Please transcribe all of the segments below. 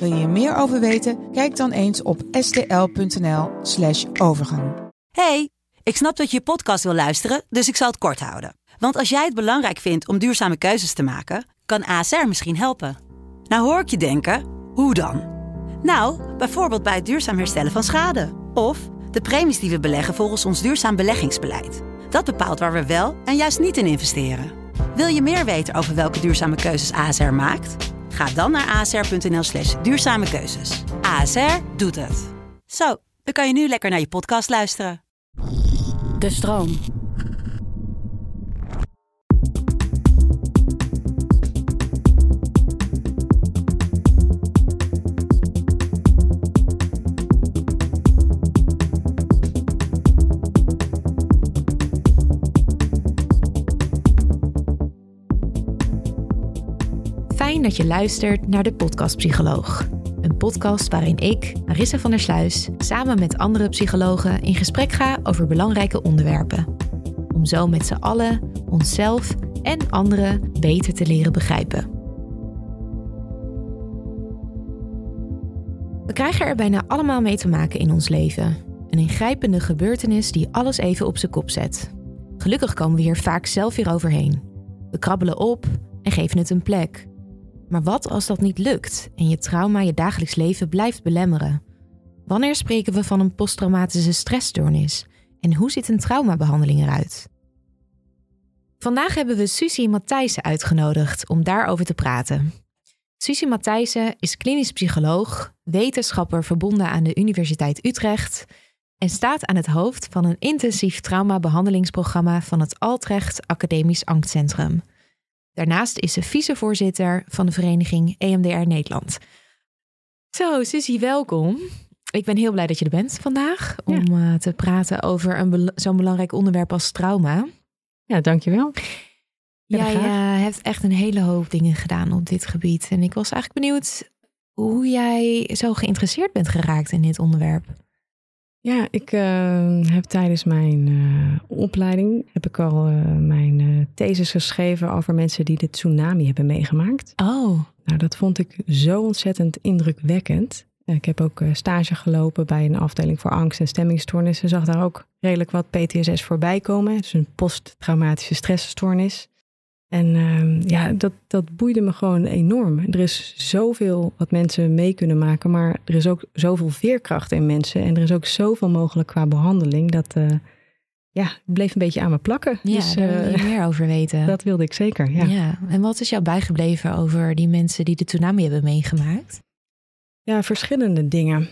Wil je er meer over weten? Kijk dan eens op stl.nl/slash overgang. Hey, ik snap dat je je podcast wil luisteren, dus ik zal het kort houden. Want als jij het belangrijk vindt om duurzame keuzes te maken, kan ASR misschien helpen. Nou hoor ik je denken, hoe dan? Nou, bijvoorbeeld bij het duurzaam herstellen van schade. Of de premies die we beleggen volgens ons duurzaam beleggingsbeleid. Dat bepaalt waar we wel en juist niet in investeren. Wil je meer weten over welke duurzame keuzes ASR maakt? Ga dan naar asr.nl slash duurzame keuzes. ASR doet het. Zo, dan kan je nu lekker naar je podcast luisteren. De stroom. Dat je luistert naar de Podcast Psycholoog. Een podcast waarin ik, Marissa van der Sluis, samen met andere psychologen in gesprek ga over belangrijke onderwerpen. Om zo met z'n allen onszelf en anderen beter te leren begrijpen. We krijgen er bijna allemaal mee te maken in ons leven. Een ingrijpende gebeurtenis die alles even op zijn kop zet. Gelukkig komen we hier vaak zelf weer overheen. We krabbelen op en geven het een plek. Maar wat als dat niet lukt en je trauma je dagelijks leven blijft belemmeren? Wanneer spreken we van een posttraumatische stressstoornis? En hoe ziet een traumabehandeling eruit? Vandaag hebben we Susie Matthijssen uitgenodigd om daarover te praten. Susie Matthijssen is klinisch psycholoog, wetenschapper verbonden aan de Universiteit Utrecht en staat aan het hoofd van een intensief traumabehandelingsprogramma van het Altrecht Academisch Angstcentrum. Daarnaast is ze vicevoorzitter van de vereniging EMDR Nederland. Zo, Susie, welkom. Ik ben heel blij dat je er bent vandaag om uh, te praten over een zo'n belangrijk onderwerp als trauma. Ja, dankjewel. Jij uh, hebt echt een hele hoop dingen gedaan op dit gebied. En ik was eigenlijk benieuwd hoe jij zo geïnteresseerd bent geraakt in dit onderwerp. Ja, ik uh, heb tijdens mijn uh, opleiding heb ik al uh, mijn thesis geschreven over mensen die de tsunami hebben meegemaakt. Oh. Nou, dat vond ik zo ontzettend indrukwekkend. Ik heb ook stage gelopen bij een afdeling voor angst en stemmingstoornissen. Zag daar ook redelijk wat PTSS voorbij komen. Dus een posttraumatische stressstoornis. En uh, ja, dat, dat boeide me gewoon enorm. Er is zoveel wat mensen mee kunnen maken, maar er is ook zoveel veerkracht in mensen. En er is ook zoveel mogelijk qua behandeling. Dat uh, ja, bleef een beetje aan me plakken. Ja, dus, daar wil je meer over weten. Dat wilde ik zeker, ja. ja. En wat is jou bijgebleven over die mensen die de tsunami hebben meegemaakt? Ja, verschillende dingen.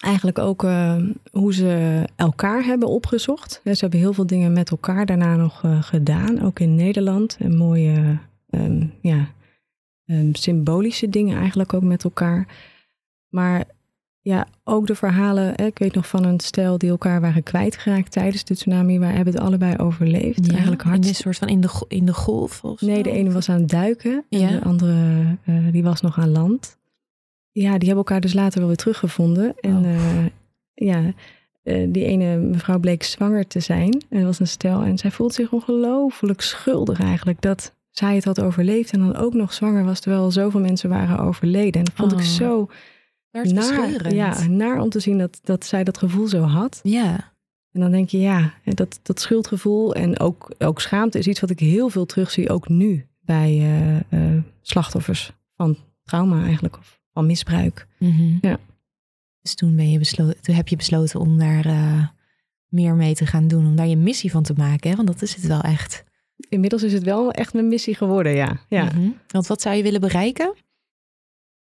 Eigenlijk ook uh, hoe ze elkaar hebben opgezocht. Ze hebben heel veel dingen met elkaar daarna nog uh, gedaan, ook in Nederland. En mooie, um, ja, um, symbolische dingen eigenlijk ook met elkaar. Maar ja, ook de verhalen. Hè, ik weet nog van een stel die elkaar waren kwijtgeraakt tijdens de tsunami. Waar hebben het allebei overleefd. Ja, eigenlijk hard. In een soort van in de, in de golf of Nee, zo? de ene was aan het duiken. En de andere uh, die was nog aan land. Ja, die hebben elkaar dus later wel weer teruggevonden. En Oh. uh, ja, uh, die ene mevrouw bleek zwanger te zijn. En dat was een stel. En zij voelt zich ongelooflijk schuldig eigenlijk dat zij het had overleefd. En dan ook nog zwanger was, terwijl zoveel mensen waren overleden. En dat vond Oh. ik zo naar, ja, naar om te zien dat, dat zij dat gevoel zo had. ja. En dan denk je, ja, dat, dat schuldgevoel en ook, ook schaamte is iets wat ik heel veel terugzie, ook nu bij uh, slachtoffers van trauma eigenlijk, of van misbruik. Mhm. Ja. Dus toen, ben je besloten, toen heb je besloten om daar uh, meer mee te gaan doen, om daar je missie van te maken, hè? want dat is het wel echt. Inmiddels is het wel echt mijn missie geworden, ja. ja. Mhm. Want wat zou je willen bereiken?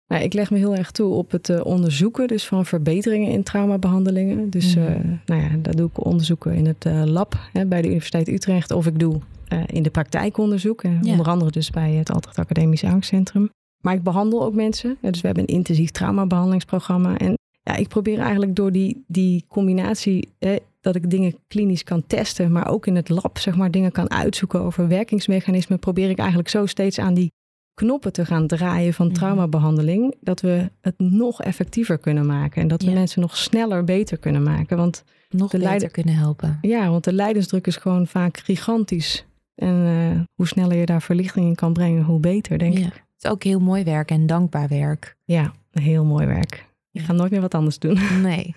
Nou, ik leg me heel erg toe op het uh, onderzoeken dus van verbeteringen in traumabehandelingen. Dus Mhm. uh, nou ja, dat doe ik onderzoeken in het uh, lab hè, bij de Universiteit Utrecht. Of ik doe uh, in de praktijk onderzoek. Ja. Onder andere dus bij het Altrecht Academisch Angstcentrum. Maar ik behandel ook mensen. Dus we hebben een intensief traumabehandelingsprogramma. En ja, ik probeer eigenlijk door die, die combinatie... Hè, dat ik dingen klinisch kan testen, maar ook in het lab zeg maar, dingen kan uitzoeken over werkingsmechanismen, probeer ik eigenlijk zo steeds aan die knoppen te gaan draaien van Mhm. traumabehandeling, dat we het nog effectiever kunnen maken en dat we Ja. mensen nog sneller beter kunnen maken. Want Nog De beter kunnen helpen. ja, want de lijdensdruk is gewoon vaak gigantisch. En eh, hoe sneller je daar verlichting in kan brengen, hoe beter, denk Ja. ik. Het is ook heel mooi werk en dankbaar werk. Ja, heel mooi werk. Ik ga nooit meer wat anders doen. Nee.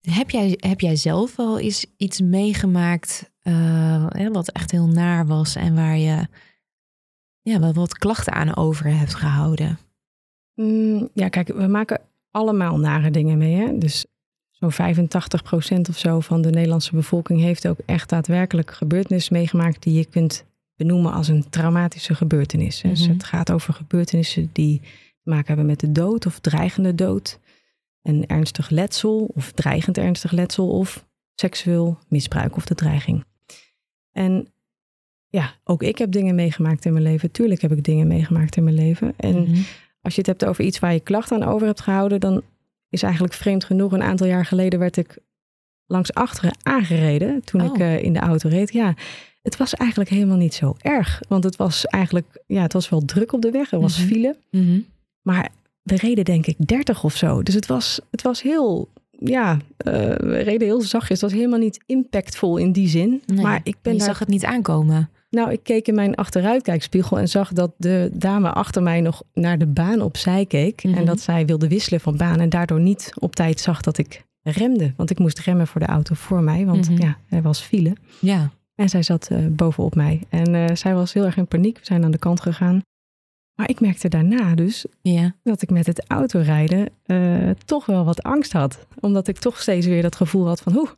Heb jij, heb jij zelf al eens iets meegemaakt eh, wat echt heel naar was en waar je ja, wel wat klachten aan over hebt gehouden? Mm, ja, kijk, we maken allemaal nare dingen mee. Hè? Dus zo'n 85% of zo van de Nederlandse bevolking heeft ook echt daadwerkelijk gebeurtenissen meegemaakt die je kunt benoemen als een traumatische gebeurtenis. Dus Mhm. het gaat over gebeurtenissen die te maken hebben met de dood of dreigende dood. Een ernstig letsel of dreigend ernstig letsel of seksueel misbruik of de dreiging. En ja, ook ik heb dingen meegemaakt in mijn leven. Tuurlijk heb ik dingen meegemaakt in mijn leven. En Mhm. als je het hebt over iets waar je klachten aan over hebt gehouden, dan is eigenlijk vreemd genoeg. Een aantal jaar geleden werd ik langs achteren aangereden toen Oh. ik eh, in de auto reed. Ja, het was eigenlijk helemaal niet zo erg. Want het was eigenlijk, ja, het was wel druk op de weg. Er was Mhm. file. Mhm. Maar we reden denk ik 30 of zo. Dus het was, het was heel, ja, eh, we reden heel zachtjes. Het was helemaal niet impactvol in die zin. Nee, maar ik ben je daar zag het niet aankomen. nou, ik keek in mijn achteruitkijkspiegel en zag dat de dame achter mij nog naar de baan opzij keek. Mhm. En dat zij wilde wisselen van baan en daardoor niet op tijd zag dat ik remde. Want ik moest remmen voor de auto voor mij, want Mhm. ja, er was file. Ja. En zij zat eh, bovenop mij. En eh, zij was heel erg in paniek. We zijn aan de kant gegaan. Maar ik merkte daarna dus Ja. dat ik met het autorijden eh, toch wel wat angst had. Omdat ik toch steeds weer dat gevoel had van... Oeh,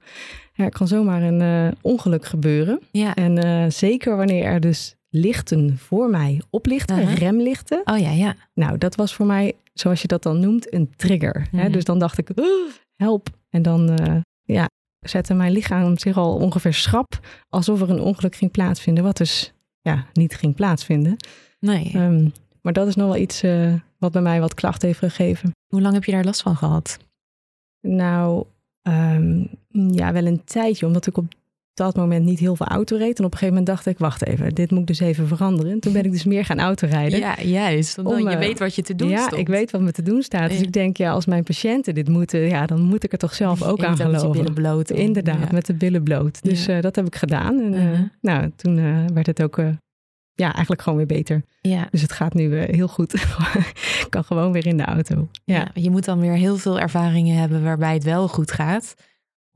er kan zomaar een ongeluk gebeuren. Ja. En zeker wanneer er dus lichten voor mij oplichten, remlichten. Oh ja, ja. Nou, dat was voor mij, zoals je dat dan noemt, een trigger. Hè? Mhm. Dus dan dacht ik, "Oeh, help. En dan ja, zette mijn lichaam zich al ongeveer schrap, alsof er een ongeluk ging plaatsvinden, wat dus ja, niet ging plaatsvinden. Nee. Ehm, maar dat is nog wel iets eh, wat bij mij wat klachten heeft gegeven. Hoe lang heb je daar last van gehad? Nou, ehm, ja, wel een tijdje, omdat ik op dat moment niet heel veel auto reed. En op een gegeven moment dacht ik, wacht even, dit moet ik dus even veranderen. En toen ben ik dus meer gaan autorijden. Ja, juist. Want Om, dan, je eh, weet wat je te doen ja, stond. ik weet wat me te doen staat. Dus Ja. ik denk, ja, als mijn patiënten dit moeten, ja, dan moet ik er toch zelf ook aan Inderdaad, met geloven. billen bloot. Inderdaad, Ja. met de billen bloot. Dus Ja. eh, dat heb ik gedaan. En eh, Uh-huh. nou, toen werd het ook, ja, eigenlijk gewoon weer beter. Ja. Dus het gaat nu heel goed. ik kan gewoon weer in de auto. Ja. Ja, je moet dan weer heel veel ervaringen hebben waarbij het wel goed gaat.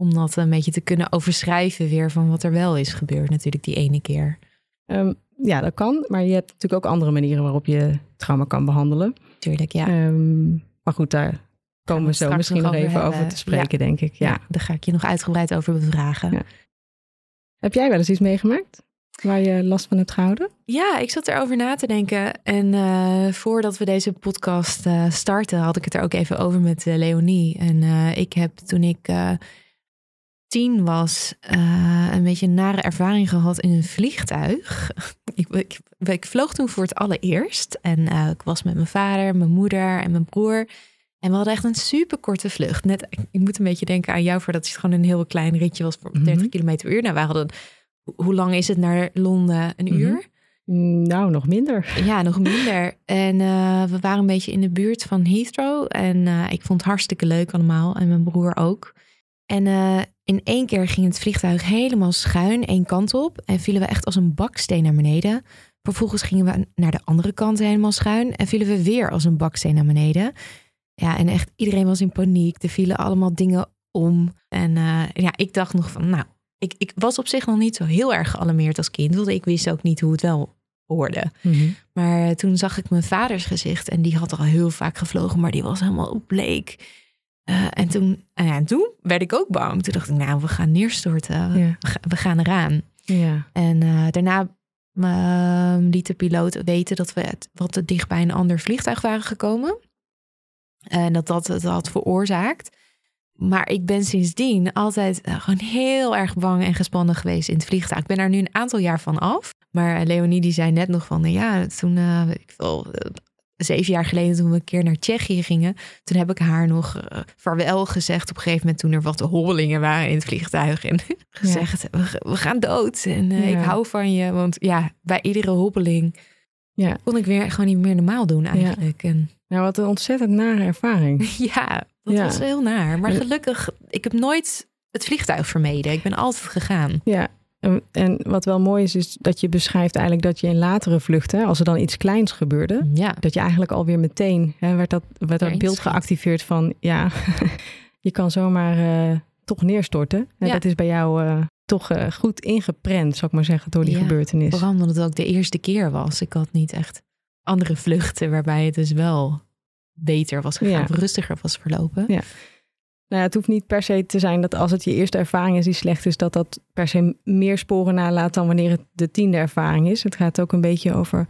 Om dat een beetje te kunnen overschrijven weer van wat er wel is gebeurd natuurlijk die ene keer. Ehm, ja, dat kan. Maar je hebt natuurlijk ook andere manieren waarop je trauma kan behandelen. Tuurlijk, ja. Ehm, maar goed, daar komen we zo misschien nog even over te spreken, denk ik. Ja. ja. daar ga ik je nog uitgebreid over bevragen. Ja. Heb jij wel eens iets meegemaakt waar je last van hebt gehouden? Ja, ik zat erover na te denken. En eh, voordat we deze podcast eh, starten, had ik het er ook even over met eh, Leonie. En ik heb toen ik tien was, eh, een beetje een nare ervaring gehad in een vliegtuig. ik, ik, ik vloog toen voor het allereerst. En eh, ik was met mijn vader, mijn moeder en mijn broer. En we hadden echt een super korte vlucht. Net, ik, moet een beetje denken aan jou, voor dat het gewoon een heel klein ritje was voor 30 Mhm. km per uur. Nou, we hadden, hoe lang is het naar Londen? Een Mhm. uur? Mm, Nou, nog minder. Ja, nog minder. En eh, we waren een beetje in de buurt van Heathrow. En ik vond het hartstikke leuk allemaal. En mijn broer ook. En eh, in één keer ging het vliegtuig helemaal schuin, één kant op. En vielen we echt als een baksteen naar beneden. Vervolgens gingen we naar de andere kant helemaal schuin. En vielen we weer als een baksteen naar beneden. Ja, en echt iedereen was in paniek. Er vielen allemaal dingen om. En eh, ja, ik dacht nog van, nou, ik, ik was op zich nog niet zo heel erg gealarmeerd als kind. Want ik wist ook niet hoe het wel hoorde. Maar eh, toen zag ik mijn vaders gezicht en die had al heel vaak gevlogen, maar die was helemaal bleek. Eh, en, toen, en ja, en toen werd ik ook bang. Toen dacht ik, nou, we gaan neerstorten. Ja. We, ga- we gaan eraan. Ja. En eh, daarna eh, liet de piloot weten dat we het wat te dicht bij een ander vliegtuig waren gekomen. En dat dat het had veroorzaakt. Maar ik ben sindsdien altijd eh, gewoon heel erg bang en gespannen geweest in het vliegtuig. Ik ben er nu een aantal jaar van af. Maar Leonie die zei net nog van, ja, toen, ik eh, zeven jaar geleden toen we een keer naar Tsjechië gingen, toen heb ik haar nog uh, vaarwel gezegd op een gegeven moment toen er wat hobbelingen waren in het vliegtuig en gezegd we, we, gaan dood en uh, ja. ik hou van je, want ja, bij iedere hobbeling ja. kon ik weer gewoon niet meer normaal doen eigenlijk. En, nou, wat een ontzettend nare ervaring. ja, dat was heel naar. Maar gelukkig, ik heb nooit het vliegtuig vermeden. Ik ben altijd gegaan. Ja, en, en, wat wel mooi is, is dat je beschrijft eigenlijk dat je in latere vluchten, als er dan iets kleins gebeurde, ja. dat je eigenlijk alweer meteen hè, werd dat, werd dat beeld geactiveerd van ja, je kan zomaar uh, toch neerstorten. En ja. dat is bij jou uh, toch uh, goed ingeprent, zou ik maar zeggen, door die ja, gebeurtenis. Vooral omdat het ook de eerste keer was. Ik had niet echt andere vluchten waarbij het dus wel beter was gegaan, of rustiger was verlopen. Ja. Nou het hoeft niet per se te zijn dat als het je eerste ervaring is die slecht is, dat dat per se meer sporen nalaat dan wanneer het de tiende ervaring is. Het gaat ook een beetje over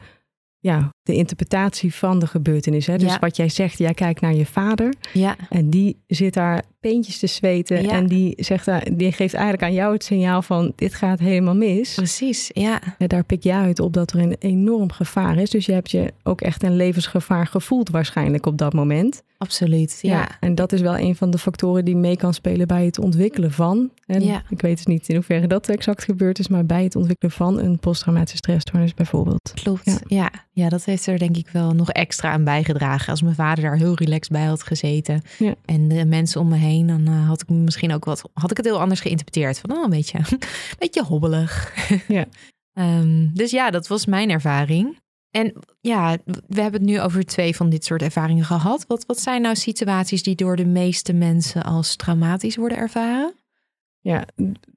ja, de interpretatie van de gebeurtenis. Hè? Dus wat jij zegt, jij kijkt naar je vader. Ja. En die zit daar peentjes te zweten. En die, zegt, die geeft eigenlijk aan jou het signaal van dit gaat helemaal mis. Precies, ja. En daar pik jij uit op dat er een enorm gevaar is. Dus je hebt je ook echt een levensgevaar gevoeld waarschijnlijk op dat moment. Absoluut, ja. En dat is wel een van de factoren die mee kan spelen bij het ontwikkelen van. En ik weet dus niet in hoeverre dat exact gebeurd is, maar bij het ontwikkelen van een posttraumatische stressstoornis bijvoorbeeld. Klopt, ja. ja. dat heeft er denk ik wel nog extra aan bijgedragen. Als mijn vader daar heel relaxed bij had gezeten en de mensen om me heen, dan uh, had ik misschien ook wat, had ik het heel anders geïnterpreteerd. Van, oh, een beetje, een beetje hobbelig. Ja. um, dus ja, dat was mijn ervaring. En ja, we hebben het nu over twee van dit soort ervaringen gehad. Wat, wat zijn nou situaties die door de meeste mensen als traumatisch worden ervaren? Ja,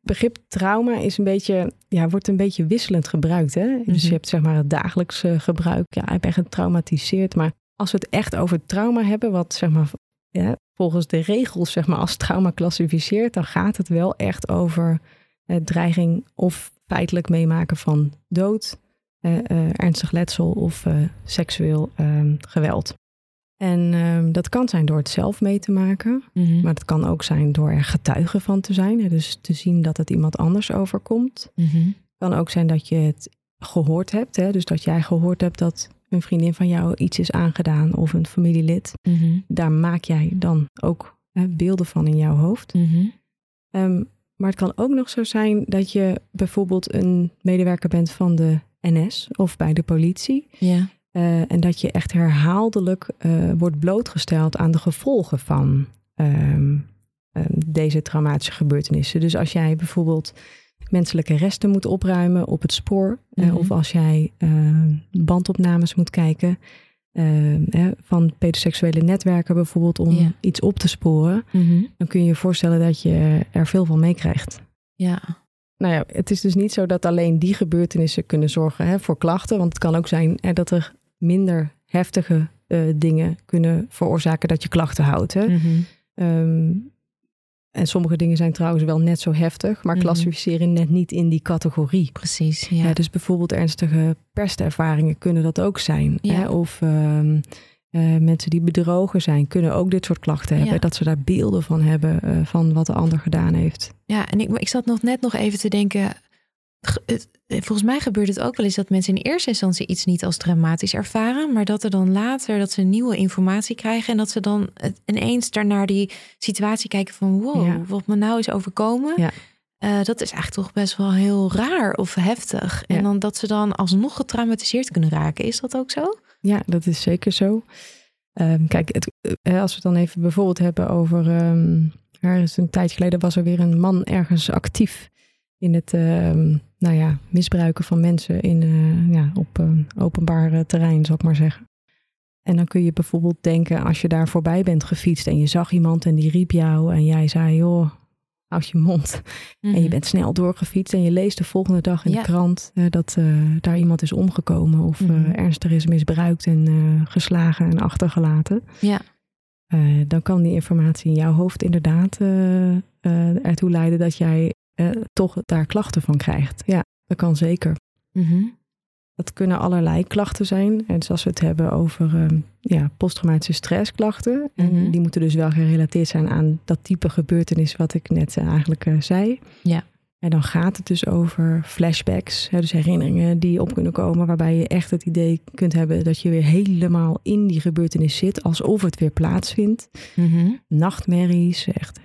begrip trauma is een beetje, ja, wordt een beetje wisselend gebruikt. Hè? Dus je mhm. hebt zeg maar het dagelijkse gebruik. Ja, ik ben getraumatiseerd. Maar als we het echt over trauma hebben, wat zeg maar ja, volgens de regels zeg maar als trauma klassificeert, dan gaat het wel echt over eh, dreiging of feitelijk meemaken van dood, uh, ernstig letsel of seksueel ehm, geweld. En ehm, dat kan zijn door het zelf mee te maken, mhm. maar het kan ook zijn door er getuige van te zijn. Dus te zien dat het iemand anders overkomt. Het mhm. kan ook zijn dat je het gehoord hebt, hè? dus dat jij gehoord hebt dat een vriendin van jou iets is aangedaan of een familielid. Mhm. Daar maak jij dan ook hè, beelden van in jouw hoofd. Um, maar het kan ook nog zo zijn dat je bijvoorbeeld een medewerker bent van de NS of bij de politie. Ja. Uh, en dat je echt herhaaldelijk uh, wordt blootgesteld aan de gevolgen van um, um, deze traumatische gebeurtenissen. Dus als jij bijvoorbeeld menselijke resten moet opruimen op het spoor, mm -hmm. uh, of als jij bandopnames moet kijken van pedoseksuele netwerken bijvoorbeeld om ja. iets op te sporen, mm -hmm. dan kun je je voorstellen dat je er veel van meekrijgt. Ja. Nou ja, het is dus niet zo dat alleen die gebeurtenissen kunnen zorgen hè, voor klachten. Want het kan ook zijn hè, dat er minder heftige uh, dingen kunnen veroorzaken dat je klachten houdt. Hè? Mm -hmm. um, en sommige dingen zijn trouwens wel net zo heftig, maar mm -hmm. klassificeren net niet in die categorie. Precies. Ja. ja dus bijvoorbeeld ernstige pestervaringen kunnen dat ook zijn. Ja. Hè? Of um, uh, mensen die bedrogen zijn, kunnen ook dit soort klachten hebben. Ja. Dat ze daar beelden van hebben uh, van wat de ander gedaan heeft. Ja, en ik, ik zat nog net nog even te denken. Het, volgens mij gebeurt het ook wel eens dat mensen in eerste instantie iets niet als dramatisch ervaren, maar dat er dan later dat ze nieuwe informatie krijgen en dat ze dan ineens daarnaar die situatie kijken van wow, ja. wat me nou is overkomen. Ja. Uh, dat is eigenlijk toch best wel heel raar of heftig. Ja. En dan dat ze dan alsnog getraumatiseerd kunnen raken. Is dat ook zo? Ja, dat is zeker zo. Um, kijk, het, als we het dan even bijvoorbeeld hebben over. Um, er is een tijd geleden was er weer een man ergens actief in het um, nou ja, misbruiken van mensen in, uh, ja, op een openbaar terrein, zou ik maar zeggen. En dan kun je bijvoorbeeld denken, als je daar voorbij bent gefietst en je zag iemand en die riep jou en jij zei, joh, houd je mond. Mm-hmm. En je bent snel doorgefietst en je leest de volgende dag in ja. de krant uh, dat uh, daar iemand is omgekomen of mm-hmm. uh, ernstig is misbruikt en geslagen en achtergelaten. Ja. dan kan die informatie in jouw hoofd inderdaad ertoe leiden dat jij toch daar klachten van krijgt. Ja, dat kan zeker. Mm-hmm. Dat kunnen allerlei klachten zijn. En zoals we het hebben over uh, ja, posttraumatische stressklachten. En Mhm. die moeten dus wel gerelateerd zijn aan dat type gebeurtenis wat ik net uh, eigenlijk uh, zei. Ja. En dan gaat het dus over flashbacks, dus herinneringen die op kunnen komen, waarbij je echt het idee kunt hebben dat je weer helemaal in die gebeurtenis zit, alsof het weer plaatsvindt. Mhm. Nachtmerries, echt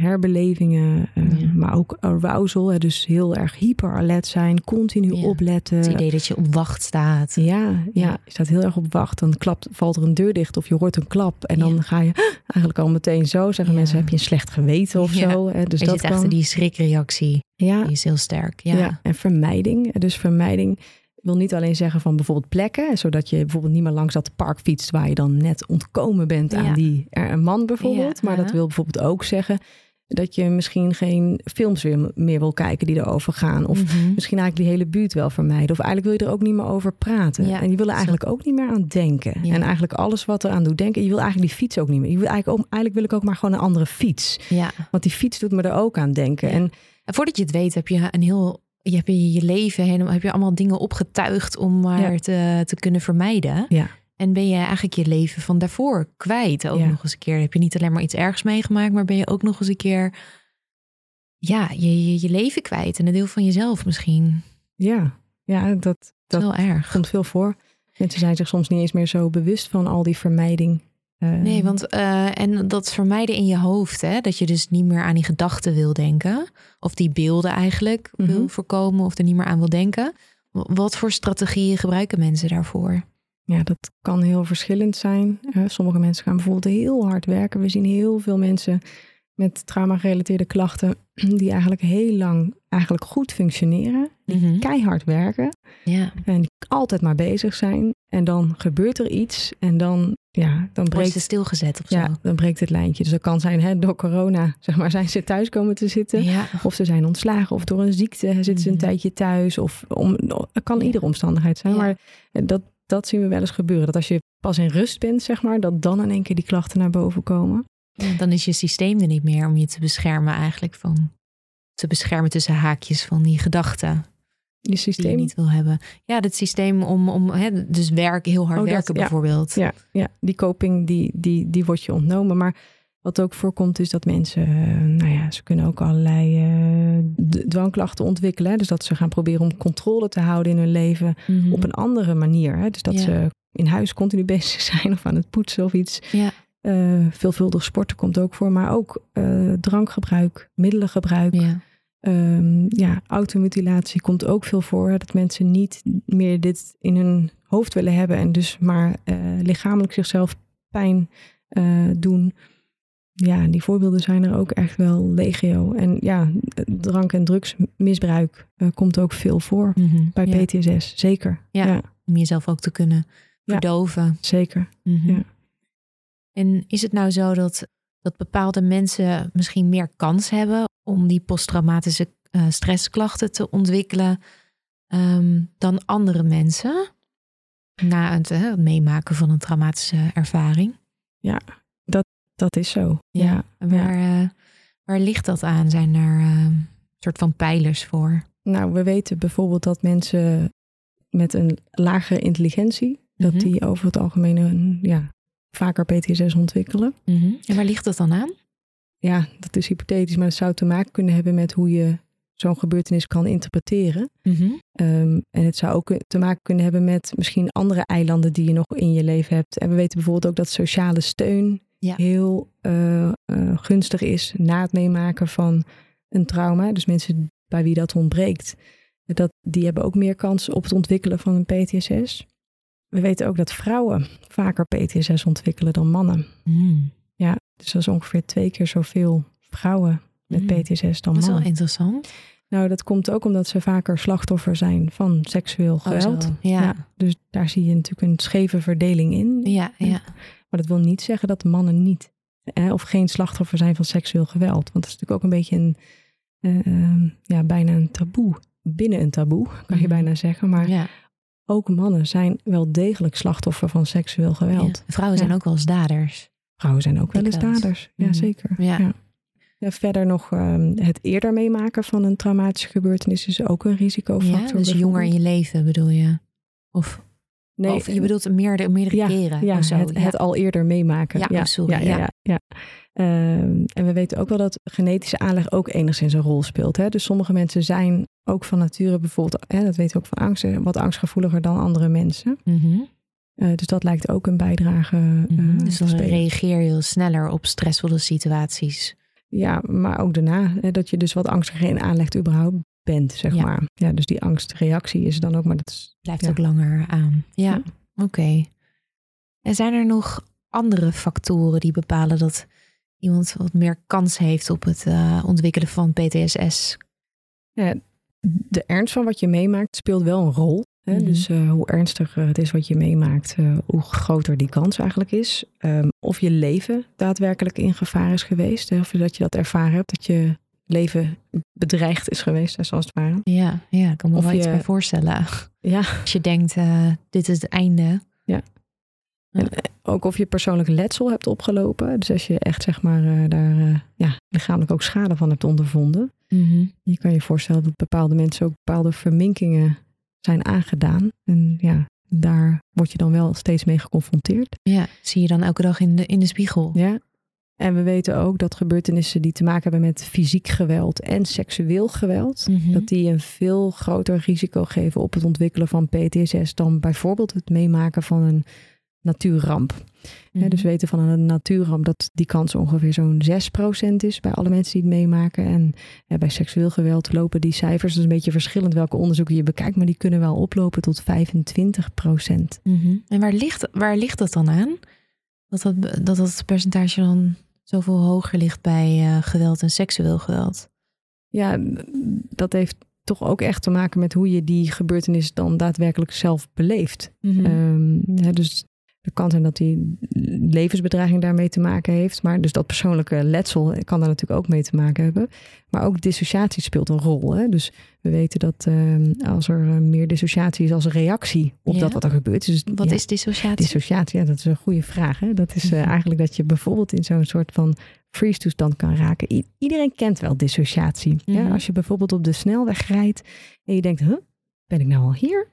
herbelevingen, eh, Ja. maar ook arousal, dus heel erg hyperalert zijn, continu Ja. opletten. Het idee dat je op wacht staat. Ja, ja, je staat heel erg op wacht. Dan klapt, valt er een deur dicht of je hoort een klap. En dan Ja. ga je eigenlijk al meteen zo zeggen mensen, heb je een slecht geweten of zo. Dus er dat zit echt kan. die schrikreactie. Ja, Die is heel sterk. Ja. ja. en vermijding. Dus vermijding wil niet alleen zeggen van bijvoorbeeld plekken, zodat je bijvoorbeeld niet meer langs dat park fietst waar je dan net ontkomen bent aan Ja. die er een man bijvoorbeeld. Maar dat wil bijvoorbeeld ook zeggen dat je misschien geen films weer meer wil kijken die erover gaan. Of Mhm. misschien eigenlijk die hele buurt wel vermijden. Of eigenlijk wil je er ook niet meer over praten. Ja, en je wil er zo. eigenlijk ook niet meer aan denken. Ja. En eigenlijk alles wat er aan doet denken. Je wil eigenlijk die fiets ook niet meer. Je wil eigenlijk, ook, eigenlijk wil ik ook maar gewoon een andere fiets. ja. Want die fiets doet me er ook aan denken. En En voordat je het weet, heb je een heel. Je hebt je, je leven helemaal. Heb je allemaal dingen opgetuigd om maar Ja. te, te kunnen vermijden. ja, En ben je eigenlijk je leven van daarvoor kwijt ook Ja. nog eens een keer. Heb je niet alleen maar iets ergs meegemaakt, maar ben je ook nog eens een keer. Ja, je, je, je leven kwijt. En een deel van jezelf misschien. ja, ja, dat, Dat erg. komt veel voor. Mensen zijn zich soms niet eens meer zo bewust van al die vermijding. Nee, want eh, en dat vermijden in je hoofd, hè, dat je dus niet meer aan die gedachten wil denken, of die beelden eigenlijk wil Mhm. voorkomen, of er niet meer aan wil denken. Wat voor strategieën gebruiken mensen daarvoor? Ja, dat kan heel verschillend zijn. Sommige mensen gaan bijvoorbeeld heel hard werken. We zien heel veel mensen met trauma-gerelateerde klachten die eigenlijk heel lang eigenlijk goed functioneren, die Mhm. keihard werken Ja, en altijd maar bezig zijn. En dan gebeurt er iets en dan, ja, dan breekt, ze stilgezet of zo? ja, dan breekt het lijntje. Dus dat kan zijn hè, door corona, zeg maar, zijn ze thuis komen te zitten. ja. Of ze zijn ontslagen, of door een ziekte zitten ze een Mhm. tijdje thuis. Of om, het kan iedere omstandigheid zijn. Maar dat, dat zien we wel eens gebeuren. Dat als je pas in rust bent, zeg maar, dat dan in één keer die klachten naar boven komen. Dan is je systeem er niet meer om je te beschermen eigenlijk van te beschermen tussen haakjes van die gedachten Je die je systeem. niet wil hebben. Ja, het systeem om, om hè, dus werken, heel hard Oh, dat, werken bijvoorbeeld. Ja, ja, die coping, die, die, die wordt je ontnomen. Maar wat ook voorkomt, is dat mensen, eh, nou ja, ze kunnen ook allerlei d- dwangklachten ontwikkelen. Hè? Dus dat ze gaan proberen om controle te houden in hun leven Mhm. op een andere manier. Hè? Dus dat Ja. ze in huis continu bezig zijn of aan het poetsen of iets. Ja. Eh, veelvuldig sporten komt ook voor, maar ook drankgebruik, middelengebruik. Ja. Ehm, ja, automutilatie komt ook veel voor. Dat mensen niet meer dit in hun hoofd willen hebben en dus maar eh, lichamelijk zichzelf pijn eh, doen. Ja, die voorbeelden zijn er ook echt wel legio. En ja, drank- en drugsmisbruik eh, komt ook veel voor Mhm. bij Ja. PTSS. Zeker. Ja. ja Om jezelf ook te kunnen Ja. verdoven. zeker. Ja. En is het nou zo dat, dat bepaalde mensen misschien meer kans hebben om die posttraumatische eh, stressklachten te ontwikkelen ehm, dan andere mensen na het, het meemaken van een traumatische ervaring? Dat is zo. Ja. Waar, eh, waar ligt dat aan? Zijn er eh, soort van pijlers voor? Nou, we weten bijvoorbeeld dat mensen met een lagere intelligentie, dat Mhm. die over het algemeen een, ja, vaker PTSS ontwikkelen. Mhm. En waar ligt dat dan aan? Ja, dat is hypothetisch, maar het zou te maken kunnen hebben met hoe je zo'n gebeurtenis kan interpreteren. Mhm. Ehm, en het zou ook te maken kunnen hebben met misschien andere eilanden die je nog in je leven hebt. En we weten bijvoorbeeld ook dat sociale steun Ja. heel eh, eh, gunstig is na het meemaken van een trauma. Dus mensen bij wie dat ontbreekt, dat, die hebben ook meer kans op het ontwikkelen van een PTSS. We weten ook dat vrouwen vaker PTSS ontwikkelen dan mannen. Mm. Ja, dus dat is ongeveer twee keer zoveel vrouwen met Mm. PTSS dan Dat is wel mannen. interessant. Nou, dat komt ook omdat ze vaker slachtoffer zijn van seksueel Oh, geweld. Ja. Ja. dus daar zie je natuurlijk een scheve verdeling in. Ja, ja. Maar dat wil niet zeggen dat mannen niet eh, of geen slachtoffer zijn van seksuel geweld. Want dat is natuurlijk ook een beetje een, eh, eh, ja, bijna een taboe. Binnen een taboe, kan je Mhm. bijna zeggen. Maar ja. ook mannen zijn wel degelijk slachtoffer van seksueel geweld. Ja. Vrouwen zijn ook wel eens daders. Vrouwen zijn ook wel eens daders. Mhm. Ja, zeker. Ja. Ja. Ja, verder nog ehm, het eerder meemaken van een traumatische gebeurtenis is ook een risicofactor. Ja, dus jonger in je leven bedoel je? Of, Nee, of je bedoelt meerdere, meerdere ja, keren ja, zo? het, het al eerder meemaken. Ja, sorry, ja, ja. Ehm, en we weten ook wel dat genetische aanleg ook enigszins een rol speelt. Hè? Dus sommige mensen zijn ook van nature bijvoorbeeld, hè, dat weten we ook van angsten, wat angstgevoeliger dan andere mensen. Mhm. Eh, dus dat lijkt ook een bijdrage eh, Mhm. Dus dan reageer je sneller op stressvolle situaties. Ja, maar ook daarna, hè, dat je dus wat angstiger in aanleg überhaupt bent, zeg Ja. maar. Ja, dus die angstreactie is dan ook, maar dat is Blijft Ja. ook langer aan. Ja, Ja. oké. En zijn er nog andere factoren die bepalen dat iemand wat meer kans heeft op het eh, ontwikkelen van PTSS? De ernst van wat je meemaakt speelt wel een rol. Hè? Mhm. Dus eh, hoe ernstiger het is wat je meemaakt, eh, hoe groter die kans eigenlijk is. Ehm, of je leven daadwerkelijk in gevaar is geweest. Hè? Of dat je dat ervaren hebt, dat je leven bedreigd is geweest, zoals het ware. Ja, ja ik kan me Of wel iets je- bij voorstellen. Ja, Als je denkt, eh, dit is het einde. ook of je persoonlijk letsel hebt opgelopen. Dus als je echt zeg maar eh, daar eh, ja, lichamelijk ook schade van hebt ondervonden. Mhm. Je kan je voorstellen dat bepaalde mensen ook bepaalde verminkingen zijn aangedaan. En ja, daar word je dan wel steeds mee geconfronteerd. Ja, zie je dan elke dag in de, in de spiegel. Ja. En we weten ook dat gebeurtenissen die te maken hebben met fysiek geweld en seksueel geweld, Mhm. dat die een veel groter risico geven op het ontwikkelen van PTSS dan bijvoorbeeld het meemaken van een natuurramp. Mhm. Ja, dus we weten van een natuurramp dat die kans ongeveer zo'n 6% is bij alle mensen die het meemaken. En bij seksueel geweld lopen die cijfers, dat is een beetje verschillend welke onderzoeken je bekijkt, maar die kunnen wel oplopen tot 25%. Mhm. En waar ligt, waar ligt dat dan aan? Dat dat, dat dat percentage dan zoveel hoger ligt bij eh, geweld en seksueel geweld? Ja, dat heeft toch ook echt te maken met hoe je die gebeurtenis dan daadwerkelijk zelf beleeft. Mhm. Ehm, ja, dus het kan zijn dat die levensbedreiging daarmee te maken heeft. Maar dus dat persoonlijke letsel kan daar natuurlijk ook mee te maken hebben. Maar ook dissociatie speelt een rol. Hè? Dus we weten dat ehm, als er eh, meer dissociatie is als een reactie op Ja. dat wat er gebeurt. Dus, Wat ja, is dissociatie? dissociatie? Ja, dat is een goede vraag. Hè? Dat is eh, eigenlijk dat je bijvoorbeeld in zo'n soort van freeze-toestand kan raken. I- iedereen kent wel dissociatie. ja? Mhm. Als je bijvoorbeeld op de snelweg rijdt en je denkt, huh, ben ik nou al hier?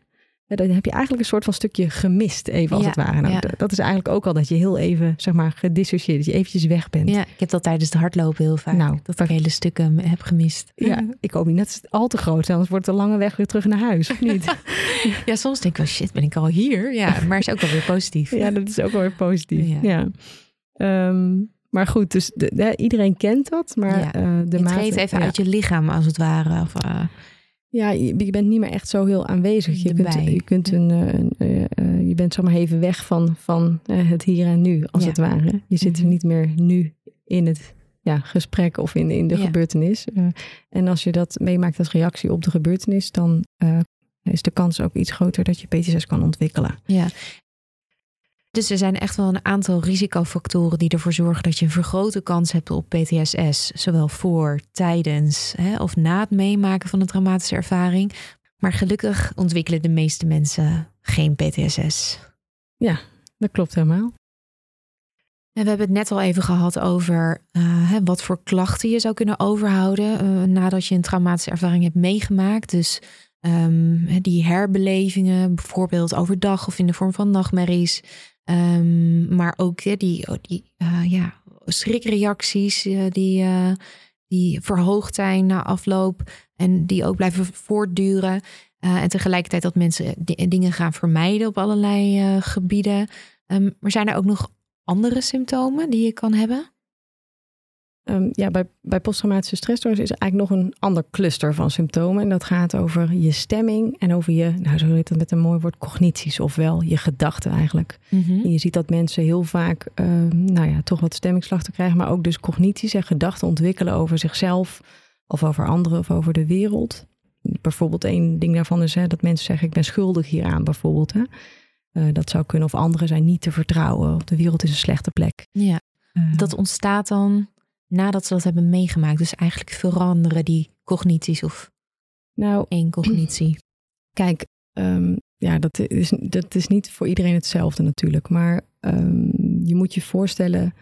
Dan heb je eigenlijk een soort van stukje gemist, even als Ja, het ware. Nou, ja. Dat is eigenlijk ook al dat je heel even, zeg maar, gedissocieerd, dat je eventjes weg bent. Ja, ik heb dat tijdens het hardlopen heel vaak. Nou, dat ik hele stukken heb gemist. Ja, ik hoop niet dat het al te groot anders wordt het een lange weg weer terug naar huis, of niet? Ja, soms denk ik wel, shit, ben ik al hier? Ja, maar is ook wel weer positief. ja, dat is ook wel weer positief. Ja. Ja. Ehm, maar goed, dus de, de- iedereen kent dat, maar eh, de treedt even uit je lichaam, als het ware. Of, eh, Ja, je, je bent niet meer echt zo heel aanwezig. Je kunt, je, kunt een, eh, een, eh, eh, je bent zomaar even weg van, van het hier en nu, als Ja. het ware. Je zit er Mhm. niet meer nu in het ja, gesprek of in, in de Ja. gebeurtenis. En als je dat meemaakt als reactie op de gebeurtenis, dan is de kans ook iets groter dat je PTSS kan ontwikkelen. Ja. Dus er zijn echt wel een aantal risicofactoren die ervoor zorgen dat je een vergrote kans hebt op PTSS. Zowel voor, tijdens hè, of na het meemaken van een traumatische ervaring. Maar gelukkig ontwikkelen de meeste mensen geen PTSS. Dat klopt helemaal. En we hebben het net al even gehad over eh, wat voor klachten je zou kunnen overhouden eh, nadat je een traumatische ervaring hebt meegemaakt. Dus ehm, die herbelevingen, bijvoorbeeld overdag of in de vorm van nachtmerries. Ehm, maar ook die, oh, die eh, ja, schrikreacties eh, die, eh, die verhoogd zijn na afloop en die ook blijven voortduren. En tegelijkertijd dat mensen di- dingen gaan vermijden op allerlei gebieden. Ehm, maar zijn er ook nog andere symptomen die je kan hebben? Ehm, ja, bij, bij posttraumatische stressstoornis is er eigenlijk nog een ander cluster van symptomen. En dat gaat over je stemming en over je, nou zo heet dat met een mooi woord, cognities. Ofwel je gedachten eigenlijk. En je ziet dat mensen heel vaak, ehm, nou ja, toch wat stemmingslachten krijgen. Maar ook dus cognities en gedachten ontwikkelen over zichzelf. Of over anderen of over de wereld. Bijvoorbeeld één ding daarvan is hè, dat mensen zeggen ik ben schuldig hieraan bijvoorbeeld. Hè. Eh, dat zou kunnen of anderen zijn niet te vertrouwen. Of de wereld is een slechte plek. Ja, Eh, dat ontstaat dan nadat ze dat hebben meegemaakt. Dus eigenlijk veranderen die cognities of nou, één cognitie. Kijk, ehm, ja, dat is, dat is niet voor iedereen hetzelfde natuurlijk. Maar ehm, je moet je voorstellen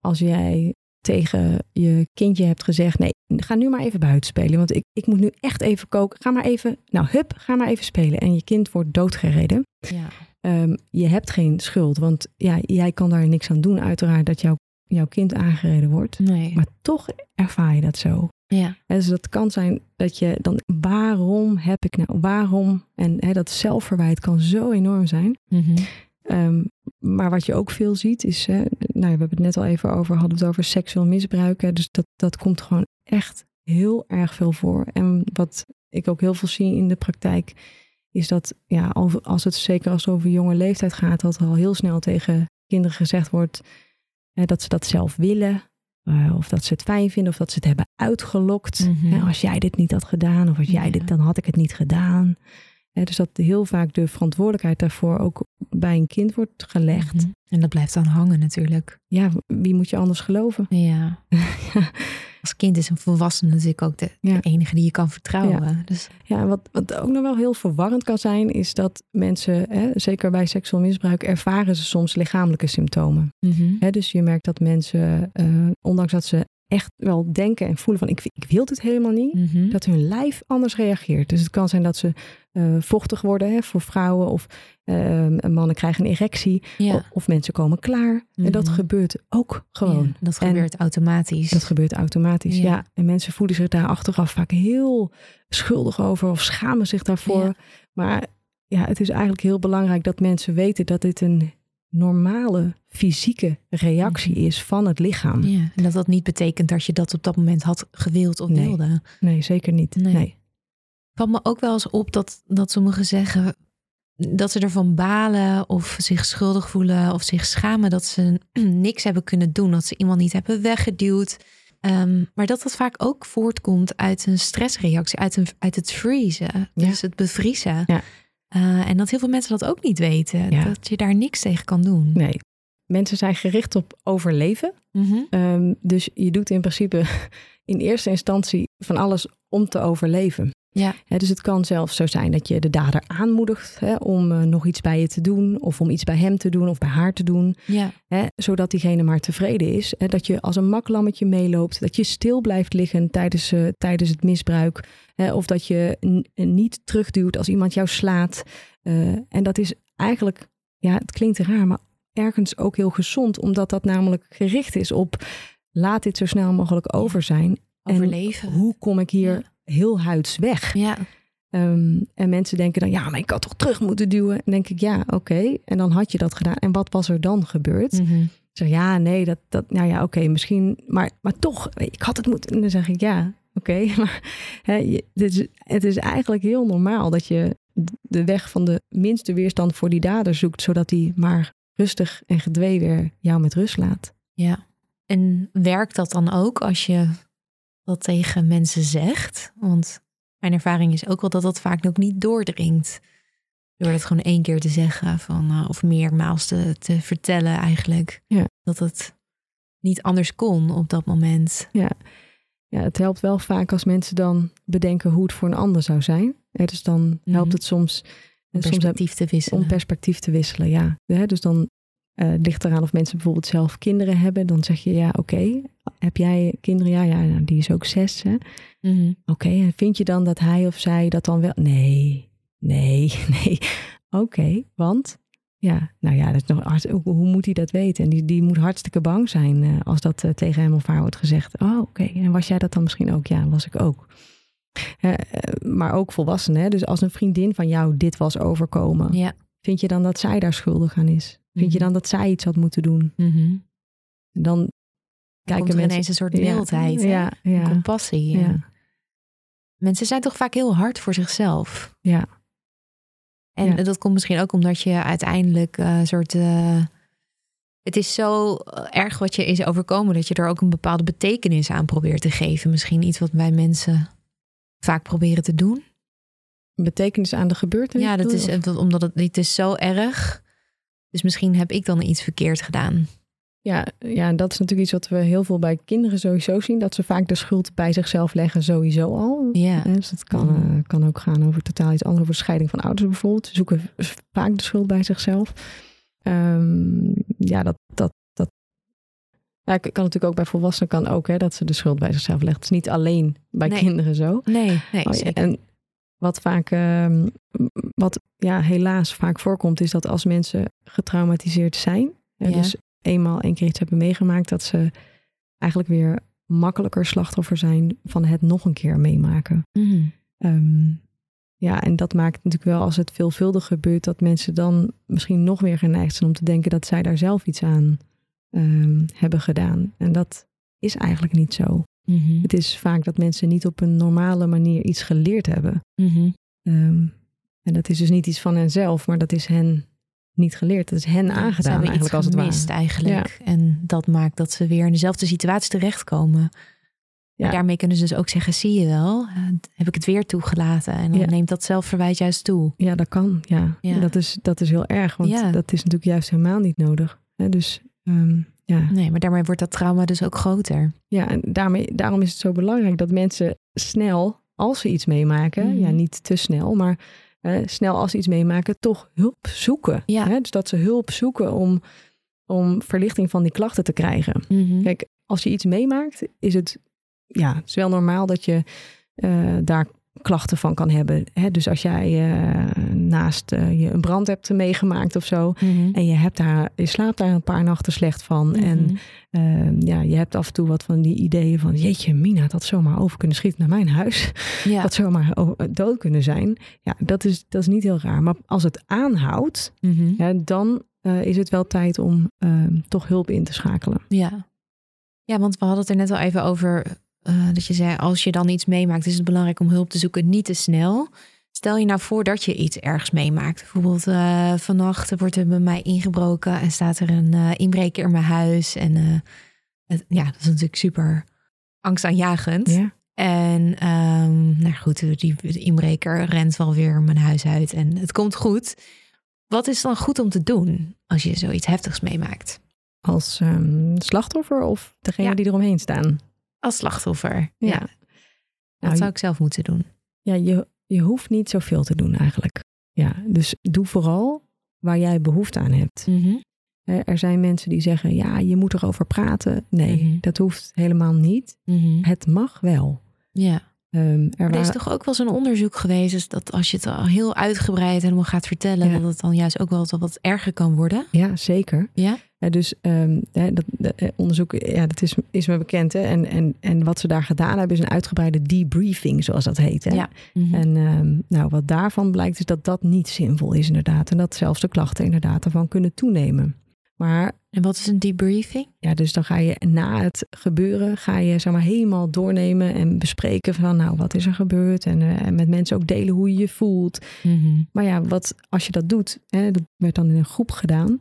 als jij tegen je kindje hebt gezegd: Nee, ga nu maar even buiten spelen. Want ik, ik moet nu echt even koken. Ga maar even, nou hup, ga maar even spelen. En je kind wordt doodgereden. Ja. Ehm, je hebt geen schuld, want ja, jij kan daar niks aan doen. Uiteraard dat jouw jouw kind aangereden wordt. Nee. Maar toch ervaar je dat zo. Ja. Hè, dus dat kan zijn dat je dan, waarom heb ik nou, waarom? En hè, dat zelfverwijt kan zo enorm zijn. Mhm. Ehm, maar wat je ook veel ziet is, hè, nou, we hebben het net al even over, hadden het over seksueel misbruik. Hè, dus dat, dat komt gewoon echt heel erg veel voor. En wat ik ook heel veel zie in de praktijk, is dat ja, als het zeker als het over jonge leeftijd gaat, dat er al heel snel tegen kinderen gezegd wordt dat ze dat zelf willen. eh, of dat ze het fijn vinden, of dat ze het hebben uitgelokt. Mhm. Hè, als jij dit niet had gedaan, of als jij Ja. dit, dan had ik het niet gedaan. Hè, dus dat heel vaak de verantwoordelijkheid daarvoor ook bij een kind wordt gelegd. Mhm. En dat blijft dan hangen natuurlijk. Ja, wie moet je anders geloven? Ja. Als kind is een volwassene natuurlijk ook de, de Ja. enige die je kan vertrouwen. Dus Ja, wat, wat ook nog wel heel verwarrend kan zijn, is dat mensen, hè, zeker bij seksueel misbruik, ervaren ze soms lichamelijke symptomen. Mhm. Hè, dus je merkt dat mensen, eh, ondanks dat ze echt wel denken en voelen van ik, ik wil dit helemaal niet, Mhm. dat hun lijf anders reageert. Dus het kan zijn dat ze eh, vochtig worden hè, voor vrouwen of eh, mannen krijgen een erectie ja. of, of mensen komen klaar. En dat Mhm. gebeurt ook gewoon. Ja, dat En- gebeurt automatisch. Dat gebeurt automatisch, Ja. ja. En mensen voelen zich daar achteraf vaak heel schuldig over of schamen zich daarvoor. Maar ja, het is eigenlijk heel belangrijk dat mensen weten dat dit een normale fysieke reactie Mhm. is van het lichaam. ja. En dat dat niet betekent dat je dat op dat moment had gewild of Nee. wilde. Nee, zeker niet. Nee. Nee. valt me ook wel eens op dat, dat sommigen zeggen dat ze ervan balen of zich schuldig voelen of zich schamen dat ze niks hebben kunnen doen, dat ze iemand niet hebben weggeduwd. Ehm, maar dat dat vaak ook voortkomt uit een stressreactie, uit, een, uit het vriezen, Ja. dus het bevriezen. Ja. Eh, en dat heel veel mensen dat ook niet weten, Ja. dat je daar niks tegen kan doen. nee. Mensen zijn gericht op overleven. Mhm. Ehm, dus je doet in principe in eerste instantie van alles om te overleven. Ja. Dus het kan zelfs zo zijn dat je de dader aanmoedigt om eh, nog iets bij je te doen, of om iets bij hem te doen of bij haar te doen, Ja. zodat diegene maar tevreden is. Dat je als een maklammetje meeloopt, dat je stil blijft liggen tijdens, eh, tijdens het misbruik, of dat je n- niet terugduwt als iemand jou slaat. Eh, en dat is eigenlijk, ja, het klinkt raar, maar ergens ook heel gezond, omdat dat namelijk gericht is op laat dit zo snel mogelijk over zijn. En Overleven. Hoe kom ik hier. Heel huids weg? Ja. Ehm, en mensen denken dan, ja, maar ik had toch terug moeten duwen. En denk ik, ja, oké. En dan had je dat gedaan. En wat was er dan gebeurd? Mhm. Zeg, ja, nee, dat, dat nou ja, oké, misschien, maar, maar toch, ik had het moeten. En dan zeg ik, ja, oké, maar hè, je, dit is, het is eigenlijk heel normaal dat je de weg van de minste weerstand voor die dader zoekt, zodat die maar rustig en gedwee weer jou met rust laat. Ja. En werkt dat dan ook als je dat tegen mensen zegt? Want mijn ervaring is ook wel dat dat vaak ook niet doordringt. Door dat gewoon één keer te zeggen van, eh, of meermaals te, te vertellen eigenlijk. Ja. Dat het niet anders kon op dat moment. Ja, het helpt wel vaak als mensen dan bedenken hoe het voor een ander zou zijn. Hè, dus dan helpt Mhm. het soms, Om soms heb- perspectief te wisselen. om perspectief te wisselen. Ja, dus dan eh ligt eraan of mensen bijvoorbeeld zelf kinderen hebben. Dan zeg je ja, oké, heb jij kinderen? Ja, ja, nou, die is ook zes. hè. Mhm. Oké, en vind je dan dat hij of zij dat dan wel? Nee, nee, nee. Oké, want ja, nou ja, dat is nog hoe, hoe moet hij dat weten? En die, die moet hartstikke bang zijn eh, als dat eh, tegen hem of haar wordt gezegd. Oh, oké. En was jij dat dan misschien ook? Ja, was ik ook. Eh, maar ook volwassenen. Hè? Dus als een vriendin van jou dit was overkomen, Ja. vind je dan dat zij daar schuldig aan is? Vind je Mhm. dan dat zij iets had moeten doen? Mhm. Dan kijken er mensen. ineens een soort mildheid, hè? Ja, ja, compassie. ja. Mensen zijn toch vaak heel hard voor zichzelf. ja. En dat komt misschien ook omdat je uiteindelijk eh, een soort. eh, het is zo erg wat je is overkomen dat je er ook een bepaalde betekenis aan probeert te geven. Misschien iets wat wij mensen vaak proberen te doen. Betekenis aan de gebeurtenis. Ja, dat is, omdat het, het is zo erg. Dus misschien heb ik dan iets verkeerd gedaan. Ja, ja, en dat is natuurlijk iets wat we heel veel bij kinderen sowieso zien. Dat ze vaak de schuld bij zichzelf leggen sowieso al. Ja. Dus dat kan, Mhm. eh, kan ook gaan over totaal iets anders. Over scheiding van ouders bijvoorbeeld. Ze zoeken vaak de schuld bij zichzelf. Ehm, ja, dat... dat, dat ja, kan natuurlijk ook bij volwassenen kan ook, hè, dat ze de schuld bij zichzelf legt. Het is niet alleen bij Nee. kinderen zo. Nee, nee. Oh zeker. en wat vaak, ehm, wat ja, helaas vaak voorkomt, is dat als mensen getraumatiseerd zijn, Ja. dus eenmaal één keer iets hebben meegemaakt, dat ze eigenlijk weer makkelijker slachtoffer zijn van het nog een keer meemaken. Mhm. Ehm, ja, en dat maakt natuurlijk wel als het veelvuldig gebeurt, dat mensen dan misschien nog meer geneigd zijn om te denken dat zij daar zelf iets aan ehm, hebben gedaan. En dat is eigenlijk niet zo. Mhm. Het is vaak dat mensen niet op een normale manier iets geleerd hebben. Mhm. Ehm, en dat is dus niet iets van henzelf, maar dat is hen niet geleerd. Dat is hen aangedaan eigenlijk als het gemist ware. eigenlijk. En dat maakt dat ze weer in dezelfde situatie terechtkomen. Ja. Maar daarmee kunnen ze dus ook zeggen, zie je wel, eh, heb ik het weer toegelaten. En dan Ja. neemt dat zelfverwijt juist toe. Ja, dat kan. Ja, Ja. Dat, is, dat is heel erg, want Ja. dat is natuurlijk juist helemaal niet nodig. Hè, dus ehm, ja. Nee, maar daarmee wordt dat trauma dus ook groter. Ja, en daarmee, daarom is het zo belangrijk dat mensen snel, als ze iets meemaken, Mhm. ja, niet te snel, maar snel als ze iets meemaken, toch hulp zoeken. Ja. Hè? Dus dat ze hulp zoeken om, om verlichting van die klachten te krijgen. Mhm. Kijk, als je iets meemaakt, is het, ja, het is wel normaal dat je eh, daar klachten van kan hebben. Hè? Dus als jij eh, naast eh, je een brand hebt meegemaakt of zo, Mhm. en je, hebt daar, je slaapt daar een paar nachten slecht van. En Mhm. Ehm, ja, je hebt af en toe wat van die ideeën van... jeetje, Mina, dat zomaar over kunnen schieten naar mijn huis. ja. Dat zomaar dood kunnen zijn. Ja, dat is, dat is niet heel raar. Maar als het aanhoudt, Mhm. ja, dan eh, is het wel tijd om ehm, toch hulp in te schakelen. Ja. ja, want we hadden het er net al even over eh, dat je zei, als je dan iets meemaakt, is het belangrijk om hulp te zoeken, niet te snel. Stel je nou voor dat je iets ergens meemaakt. Bijvoorbeeld eh, vannacht wordt er bij mij ingebroken en staat er een eh, inbreker in mijn huis. En het, ja, dat is natuurlijk super angstaanjagend. Ja, En ehm, nou goed, die inbreker rent wel weer mijn huis uit en het komt goed. Wat is dan goed om te doen als je zoiets heftigs meemaakt? als ehm, slachtoffer of degene Ja. die eromheen staan. Als slachtoffer. Ja. Ja. Dat Nou, zou ik zelf moeten doen. Ja, je, je hoeft niet zoveel te doen eigenlijk. Ja, dus doe vooral waar jij behoefte aan hebt. Hè, Er zijn mensen die zeggen, ja, je moet erover praten. Nee, Mhm. dat hoeft helemaal niet. Het mag wel. Ja. Ehm, er Maar er is toch ook wel zo'n onderzoek geweest dus dat als je het al heel uitgebreid helemaal gaat vertellen, Ja. dat het dan juist ook wel wat, wat erger kan worden. Ja, zeker. Ja. Ja, dus ehm, hè, dat, dat, eh, onderzoek, ja, dat is, is me bekend. Hè? En, en, en wat ze daar gedaan hebben, is een uitgebreide debriefing, zoals dat heet. Hè? Ja. Mhm. En ehm, nou, wat daarvan blijkt, is dat dat niet zinvol is, inderdaad. En dat zelfs de klachten inderdaad ervan kunnen toenemen. Maar En wat is een debriefing? ja, dus dan ga je na het gebeuren, ga je zeg maar helemaal doornemen en bespreken van, nou, wat is er gebeurd? En, eh, en met mensen ook delen hoe je je voelt. Maar ja, wat, als je dat doet, hè, dat werd dan in een groep gedaan,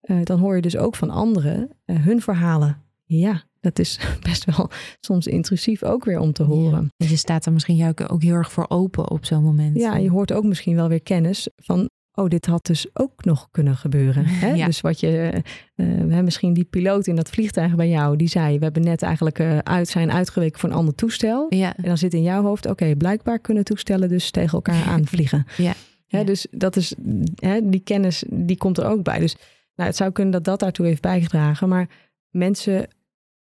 eh, dan hoor je dus ook van anderen eh, hun verhalen. Ja, dat is best wel soms intrusief ook weer om te horen. Ja. Je staat er misschien ook heel erg voor open op zo'n moment. Ja, je hoort ook misschien wel weer kennis van, oh, dit had dus ook nog kunnen gebeuren. Hè? Ja. Dus wat je, we hebben misschien die piloot in dat vliegtuig bij jou, die zei, we hebben net eigenlijk uit zijn uitgeweken voor een ander toestel. Ja. En dan zit in jouw hoofd, oké, blijkbaar kunnen toestellen dus tegen elkaar aanvliegen. Ja. Hè, Ja. Dus dat is, hè, die kennis, die komt er ook bij. Dus nou, het zou kunnen dat dat daartoe heeft bijgedragen. Maar mensen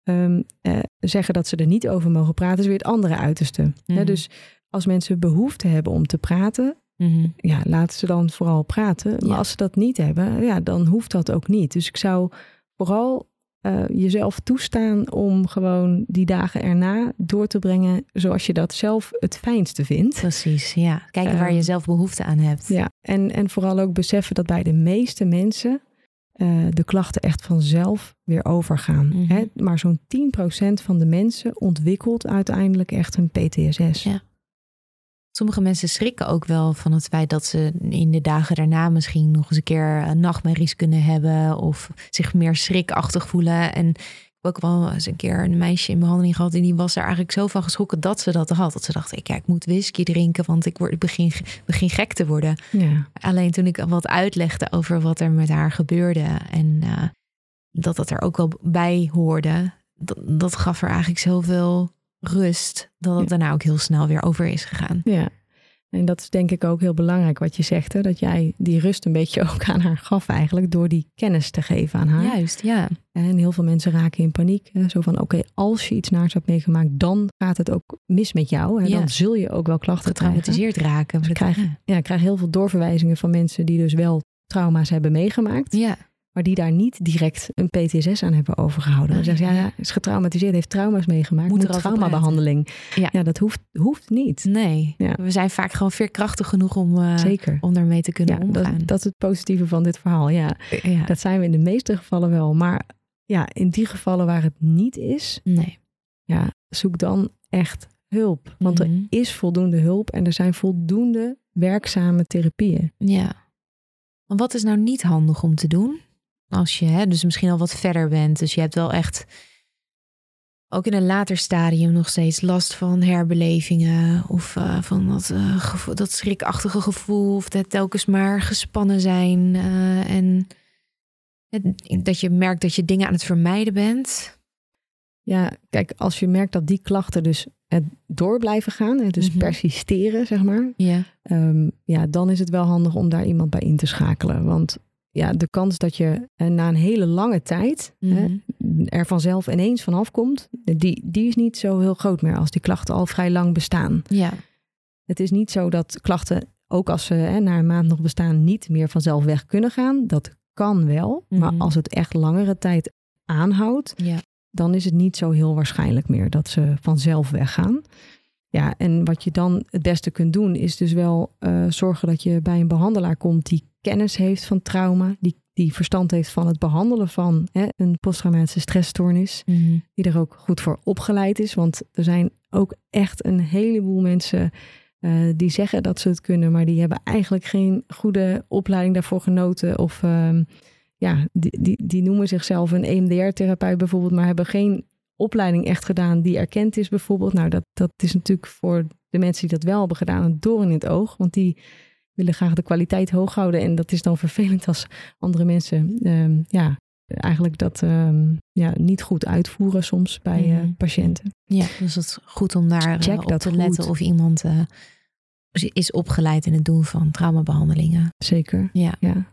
ehm, eh, zeggen dat ze er niet over mogen praten, is weer het andere uiterste. Mhm. dus als mensen behoefte hebben om te praten, Mhm. ja, laten ze dan vooral praten. Maar Ja. als ze dat niet hebben, ja, dan hoeft dat ook niet. Dus ik zou vooral eh, jezelf toestaan om gewoon die dagen erna door te brengen zoals je dat zelf het fijnste vindt. Precies, ja. Kijken waar Ehm, je zelf behoefte aan hebt. Ja, en, en vooral ook beseffen dat bij de meeste mensen eh, de klachten echt vanzelf weer overgaan. Mhm. Hè? Maar zo'n 10% van de mensen ontwikkelt uiteindelijk echt een PTSS. Ja. Sommige mensen schrikken ook wel van het feit dat ze in de dagen daarna misschien nog eens een keer eh, nachtmerries kunnen hebben of zich meer schrikachtig voelen. En ook wel eens een keer een meisje in behandeling gehad en die was er eigenlijk zo van geschrokken dat ze dat had. Dat ze dacht, ik, ja, ik moet whisky drinken, want ik, word, begin, begin gek te worden. Ja. Alleen toen ik wat uitlegde over wat er met haar gebeurde en eh, dat dat er ook wel bij hoorde, dat, dat gaf er eigenlijk zoveel rust dat het Ja. daarna ook heel snel weer over is gegaan. Ja, en dat is denk ik ook heel belangrijk wat je zegt. Hè? Dat jij die rust een beetje ook aan haar gaf eigenlijk door die kennis te geven aan haar. Juist, ja. En heel veel mensen raken in paniek. Hè? Zo van, oké, als je iets naars hebt meegemaakt, dan gaat het ook mis met jou. Hè? Ja. Dan zul je ook wel klachten krijgen. Getraumatiseerd raken. Dus ik krijg, ja, ik krijg heel veel doorverwijzingen van mensen die dus wel trauma's hebben meegemaakt. Ja, maar die daar niet direct een PTSS aan hebben overgehouden. Dan zeggen ze, ja, is getraumatiseerd, heeft trauma's meegemaakt, Moet moet, traumabehandeling. Ja. Ja. dat hoeft, hoeft niet. Nee, Ja. we zijn vaak gewoon veerkrachtig genoeg om, eh Zeker. om daarmee te kunnen Ja, omgaan. dat, dat is het positieve van dit verhaal. Ja, dat zijn we in de meeste gevallen wel. Maar ja, in die gevallen waar het niet is, nee. ja, zoek dan echt hulp. Want Mhm. er is voldoende hulp en er zijn voldoende werkzame therapieën. Ja. Wat is nou niet handig om te doen? Als je hè, dus misschien al wat verder bent. Dus je hebt wel echt ook in een later stadium nog steeds last van herbelevingen. Of eh, van dat, eh, gevo- dat schrikachtige gevoel. Of dat telkens maar gespannen zijn. eh, en het- dat je merkt dat je dingen aan het vermijden bent. Ja, kijk, als je merkt dat die klachten dus door blijven gaan, dus Mhm. persisteren, zeg maar, Ja. Ehm, ja, dan is het wel handig om daar iemand bij in te schakelen. Want ja, de kans dat je eh, na een hele lange tijd hè, Mhm. er vanzelf ineens vanaf komt, die, die is niet zo heel groot meer als die klachten al vrij lang bestaan. Ja. Het is niet zo dat klachten, ook als ze hè, na een maand nog bestaan, niet meer vanzelf weg kunnen gaan. Dat kan wel, maar Mhm. als het echt langere tijd aanhoudt, Ja. dan is het niet zo heel waarschijnlijk meer dat ze vanzelf weggaan. Ja, en wat je dan het beste kunt doen, is dus wel eh, zorgen dat je bij een behandelaar komt die kennis heeft van trauma, die, die verstand heeft van het behandelen van hè, een posttraumatische stressstoornis, Mhm. die er ook goed voor opgeleid is. Want er zijn ook echt een heleboel mensen eh, die zeggen dat ze het kunnen, maar die hebben eigenlijk geen goede opleiding daarvoor genoten. Of ehm, ja, die, die, die noemen zichzelf een EMDR-therapeut bijvoorbeeld, maar hebben geen opleiding echt gedaan die erkend is bijvoorbeeld. Nou, dat, dat is natuurlijk voor de mensen die dat wel hebben gedaan een doorn in het oog, want die willen graag de kwaliteit hoog houden en dat is dan vervelend als andere mensen ehm, ja, eigenlijk dat ehm, ja, niet goed uitvoeren soms bij eh, Mhm. patiënten. Ja, dus het is goed om daar eh, Check op dat te letten of iemand eh, is opgeleid in het doen van traumabehandelingen. Zeker, Ja. ja.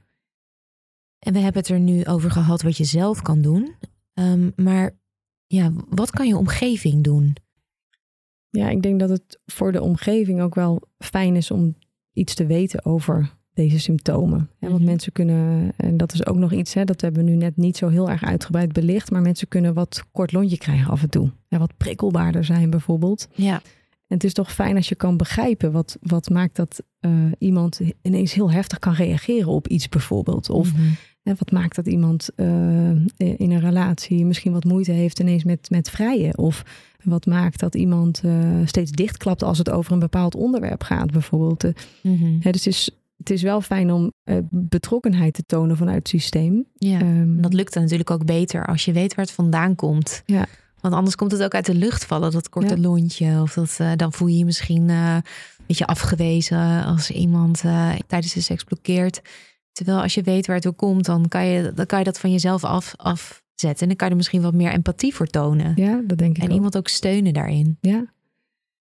En we hebben het er nu over gehad wat je zelf kan doen. Ehm, maar ja, wat kan je omgeving doen? Ja, ik denk dat het voor de omgeving ook wel fijn is om iets te weten over deze symptomen. Hè, want Mhm. mensen kunnen, en dat is ook nog iets, hè, dat hebben we nu net niet zo heel erg uitgebreid belicht, maar mensen kunnen wat kort lontje krijgen af en toe. Ja, wat prikkelbaarder zijn bijvoorbeeld. Ja. En het is toch fijn als je kan begrijpen wat, wat maakt dat eh, iemand ineens heel heftig kan reageren op iets bijvoorbeeld. Of Mhm. Wat maakt dat iemand eh, in een relatie misschien wat moeite heeft ineens met, met vrijen. Of wat maakt dat iemand eh, steeds dichtklapt als het over een bepaald onderwerp gaat bijvoorbeeld. Eh, Mhm. dus het is, het is wel fijn om betrokkenheid te tonen vanuit het systeem. Ja. Ehm, dat lukt dan natuurlijk ook beter als je weet waar het vandaan komt. Ja. Want anders komt het ook uit de lucht vallen, dat korte Ja. lontje. Of dat, dan voel je je misschien een beetje afgewezen als iemand tijdens de seks blokkeert. Terwijl als je weet waar het door komt, dan kan je, dan kan je dat van jezelf af, afzetten. En dan kan je er misschien wat meer empathie voor tonen. ja, dat denk ik en ook. iemand ook steunen daarin. Ja.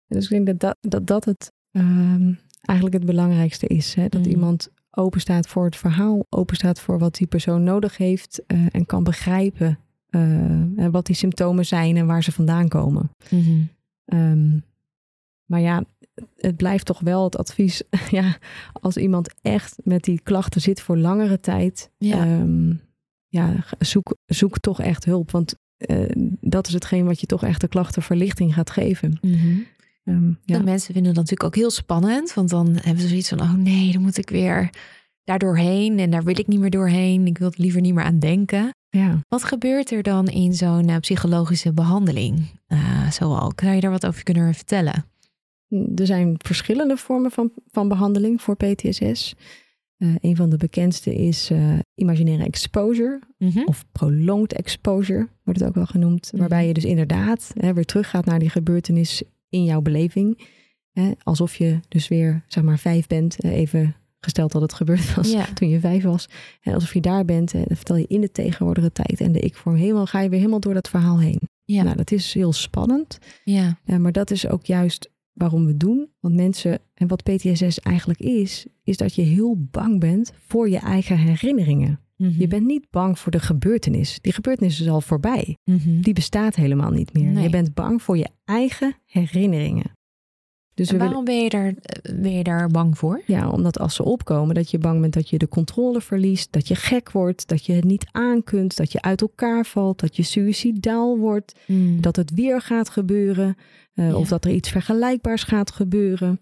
Dus ik denk dat dat, dat, dat het ehm, eigenlijk het belangrijkste is. Hè? Dat Mhm. iemand open staat voor het verhaal, open staat voor wat die persoon nodig heeft eh, en kan begrijpen eh, wat die symptomen zijn en waar ze vandaan komen. Mhm. Ehm, maar ja, het blijft toch wel het advies. ja, als iemand echt met die klachten zit voor langere tijd, Ja. ehm, ja, zoek, zoek toch echt hulp. Want eh, dat is hetgeen wat je toch echt de klachtenverlichting gaat geven. Ja. En mensen vinden dat natuurlijk ook heel spannend. Want dan hebben ze zoiets van, oh nee, dan moet ik weer daar doorheen. En daar wil ik niet meer doorheen. Ik wil er liever niet meer aan denken. ja. Wat gebeurt er dan in zo'n eh, psychologische behandeling? Eh zoal, kan je daar wat over kunnen vertellen? Er zijn verschillende vormen van, van behandeling voor PTSS. Eh, een van de bekendste is eh, imaginaire exposure of prolonged exposure, wordt het ook wel genoemd. Mhm. Waarbij je dus inderdaad hè, weer teruggaat naar die gebeurtenis in jouw beleving. Hè, alsof je dus weer, zeg maar, vijf bent. eh, even gesteld dat het gebeurd was Ja. toen je vijf was. Hè, alsof je daar bent, dan vertel je in de tegenwoordige tijd en de ik-vorm. Helemaal, ga je weer helemaal door dat verhaal heen. Ja. Nou, dat is heel spannend. Ja. Ja, maar dat is ook juist waarom we doen. Want mensen, en wat PTSS eigenlijk is, is dat je heel bang bent voor je eigen herinneringen. Mhm. Je bent niet bang voor de gebeurtenis. Die gebeurtenis is al voorbij. Mhm. Die bestaat helemaal niet meer. Nee. Je bent bang voor je eigen herinneringen. Dus En we willen, waarom ben je, daar, ben je daar bang voor? ja, omdat als ze opkomen, dat je bang bent dat je de controle verliest, dat je gek wordt, dat je het niet aankunt, dat je uit elkaar valt, dat je suïcidaal wordt, dat het weer gaat gebeuren, eh, Ja. of dat er iets vergelijkbaars gaat gebeuren.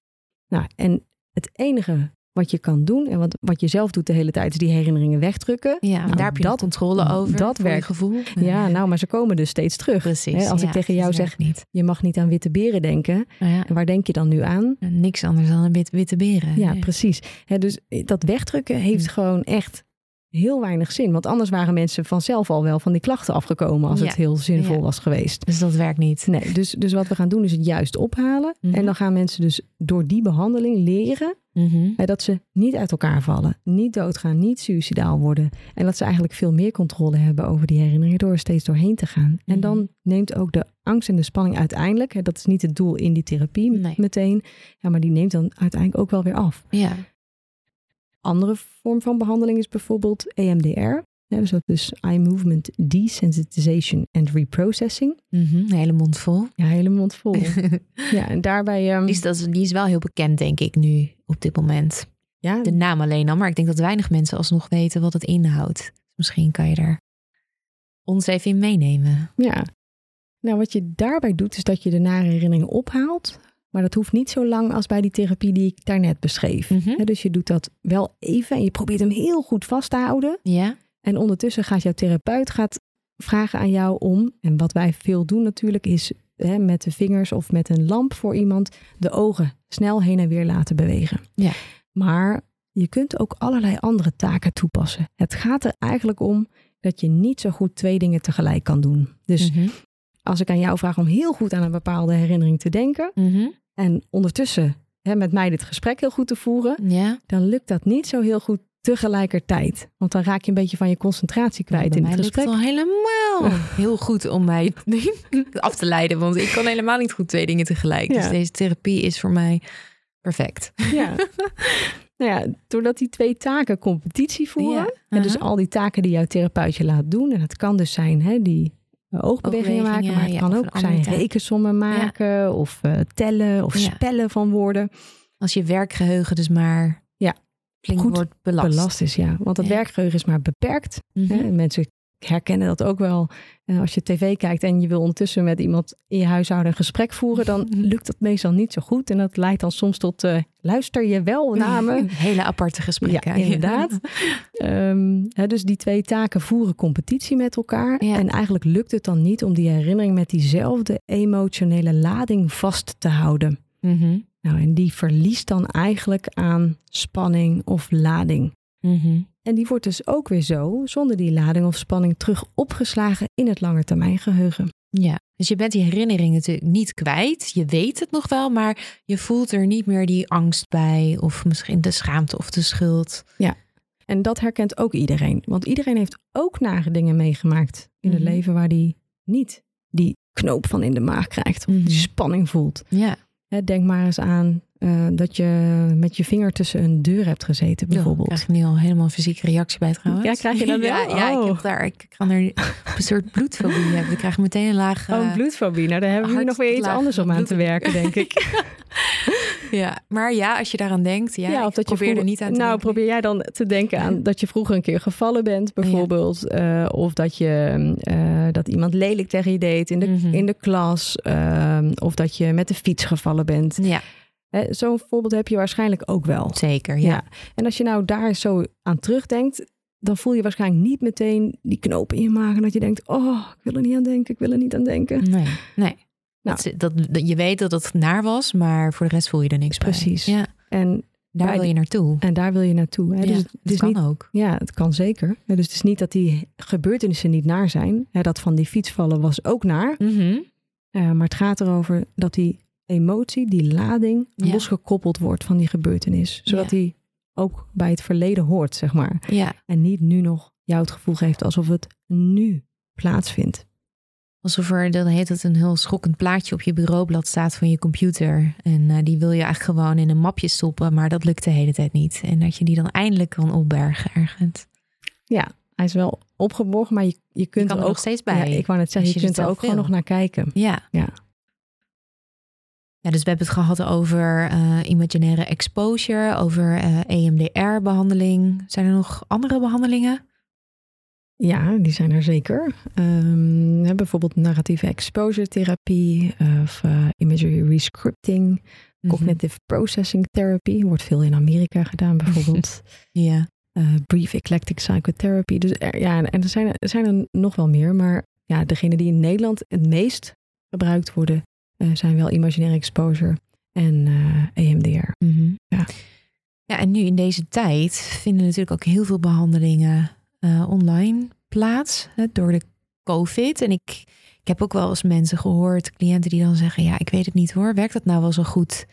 Nou, en het enige wat je kan doen en wat, wat je zelf doet de hele tijd, is die herinneringen wegdrukken. Ja, Nou, daar heb je dat, controle over. dat werkt. gevoel. Ja, nou, maar ze komen dus steeds terug. precies. Hè, als ik tegen jou zeg, niet. je mag niet aan witte beren denken, Nou ja, waar denk je dan nu aan? niks anders dan een wit, witte beren. Ja, precies. Hè, dus dat wegdrukken heeft Hm. gewoon echt heel weinig zin. Want anders waren mensen vanzelf al wel van die klachten afgekomen als Ja. het heel zinvol Ja. was geweest. Dus dat werkt niet. Nee, dus, dus wat we gaan doen is het juist ophalen. Mhm. En dan gaan mensen dus door die behandeling leren Hè, dat ze niet uit elkaar vallen, niet doodgaan, niet suicidaal worden. En dat ze eigenlijk veel meer controle hebben over die herinneringen door er steeds doorheen te gaan. En Mhm. dan neemt ook de angst en de spanning uiteindelijk, dat is niet het doel in die therapie Nee. meteen, ja, maar die neemt dan uiteindelijk ook wel weer af. Ja. Andere vorm van behandeling is bijvoorbeeld EMDR. Ja, dus dat is Eye Movement Desensitization and Reprocessing. Mhm. Een hele mond vol. Ja, hele mond vol. ja, en daarbij... ehm, Die is, dat, is- die is wel heel bekend, denk ik, nu op dit moment. ja, De naam alleen al, maar ik denk dat weinig mensen alsnog weten wat het inhoudt. Misschien kan je daar ons even in meenemen. ja. Nou, wat je daarbij doet, is dat je de nare herinneringen ophaalt. Maar dat hoeft niet zo lang als bij die therapie die ik daarnet beschreef. Mhm. Dus je doet dat wel even en je probeert hem heel goed vast te houden. Ja? En ondertussen gaat jouw therapeut gaat vragen aan jou om, en wat wij veel doen natuurlijk, is hè, met de vingers of met een lamp voor iemand de ogen snel heen en weer laten bewegen. Ja. Maar je kunt ook allerlei andere taken toepassen. Het gaat er eigenlijk om dat je niet zo goed twee dingen tegelijk kan doen. Dus Mhm. als ik aan jou vraag om heel goed aan een bepaalde herinnering te denken Mhm. en ondertussen hè, met mij dit gesprek heel goed te voeren, Ja. dan lukt dat niet zo heel goed tegelijkertijd. Want dan raak je een beetje van je concentratie kwijt in het gesprek. het al helemaal heel goed om mij af te leiden. Want ik kan helemaal niet goed twee dingen tegelijk. Dus deze therapie is voor mij perfect. Ja. nou ja, doordat die twee taken competitie voeren. Ja. En dus Aha. al die taken die jouw therapeut je laat doen. En het kan dus zijn hè, die eh, oogbewegingen maken. Maar het kan ook zijn rekensommen maken. Of eh, tellen. Of spellen van woorden. Als je werkgeheugen dus maar. Flink Goed wordt belast. Belast is, ja. Want het Ja. werkgeheugen is maar beperkt. Mhm. Hè? Mensen herkennen dat ook wel. Eh, als je tv kijkt en je wil ondertussen met iemand in je huishouden een gesprek voeren, dan lukt dat meestal niet zo goed. En dat leidt dan soms tot eh, luister je wel naar me. Hele aparte gesprekken. Ja, inderdaad. Ehm, hè, dus die twee taken voeren competitie met elkaar. Ja. En eigenlijk lukt het dan niet om die herinnering met diezelfde emotionele lading vast te houden. Mhm. Nou, en die verliest dan eigenlijk aan spanning of lading. Mhm. En die wordt dus ook weer zo, zonder die lading of spanning, terug opgeslagen in het langetermijngeheugen. Ja, dus je bent die herinnering natuurlijk niet kwijt. Je weet het nog wel, maar je voelt er niet meer die angst bij. Of misschien de schaamte of de schuld. En dat herkent ook iedereen. Want iedereen heeft ook nare dingen meegemaakt in het Mhm. leven waar die niet die knoop van in de maag krijgt. Of Mhm. die spanning voelt. Ja, denk maar eens aan eh, dat je met je vinger tussen een deur hebt gezeten, bijvoorbeeld. Daar krijg ik nu al helemaal een fysieke reactie bij trouwens. Ja, krijg je dat Ja, wel? ja ik, Oh. heb daar, ik kan er een soort bloedfobie hebben. Ik krijg meteen een laag... Oh, bloedfobie. Nou, daar hebben we nog weer iets anders om aan te werken, denk ik. Ja, maar ja, als je daaraan denkt, ja, Ja, ik probeer vroeger- er niet aan te Nou, denken. probeer jij dan te denken aan dat je vroeger een keer gevallen bent, bijvoorbeeld. eh, of dat, je, eh, dat iemand lelijk tegen je deed in de, Mhm. in de klas. ehm, of dat je met de fiets gevallen bent. Ja, Zo'n voorbeeld heb je waarschijnlijk ook wel. zeker. Ja. Ja. En als je nou daar zo aan terugdenkt, dan voel je waarschijnlijk niet meteen die knoop in je maag. En dat je denkt, oh, ik wil er niet aan denken, ik wil er niet aan denken. Nee, nee. Nou. Dat, dat, dat- je weet dat het naar was, maar voor de rest voel je er niks bij. Precies. Ja, En, daar Bij wil je naartoe. en daar wil je naartoe. Hè? Ja, dus het is kan niet ook. Ja, het kan zeker. Dus het is niet dat die gebeurtenissen niet naar zijn. Hè, dat van die fietsvallen was ook naar. Mhm. Eh, maar het gaat erover dat die emotie, die lading, Ja. losgekoppeld wordt van die gebeurtenis. Zodat Ja. die ook bij het verleden hoort, zeg maar. Ja, En niet nu nog jou het gevoel geeft alsof het nu plaatsvindt. alsof er, dan heet het, een heel schokkend plaatje op je bureaublad staat van je computer. En eh, die wil je eigenlijk gewoon in een mapje stoppen, maar dat lukt de hele tijd niet. En dat je die dan eindelijk kan opbergen ergens. Ja, hij is wel opgeborgen, maar je, je kunt kan er er ook... nog steeds bij. Ja, ik wou net zeggen, je, je kunt er ook gewoon nog naar kijken. Ja. Ja. Ja, dus we hebben het gehad over uh, imaginaire exposure, over uh, EMDR-behandeling. Zijn er nog andere behandelingen? Ja, die zijn er zeker. Um, bijvoorbeeld narratieve exposure therapie of uh, imagery rescripting, mhm. cognitive processing therapy. Wordt veel in Amerika gedaan bijvoorbeeld. ja. Uh, brief eclectic psychotherapy. Dus er, ja, en er zijn, er zijn er nog wel meer. Maar ja, degene die in Nederland het meest gebruikt worden, zijn wel imaginaire exposure en EMDR. Mhm. ja. ja, en nu in deze tijd vinden natuurlijk ook heel veel behandelingen uh, online plaats hè, door de COVID. En ik, ik heb ook wel eens mensen gehoord, cliënten die dan zeggen: Ja, ik weet het niet hoor, werkt dat nou wel zo goed?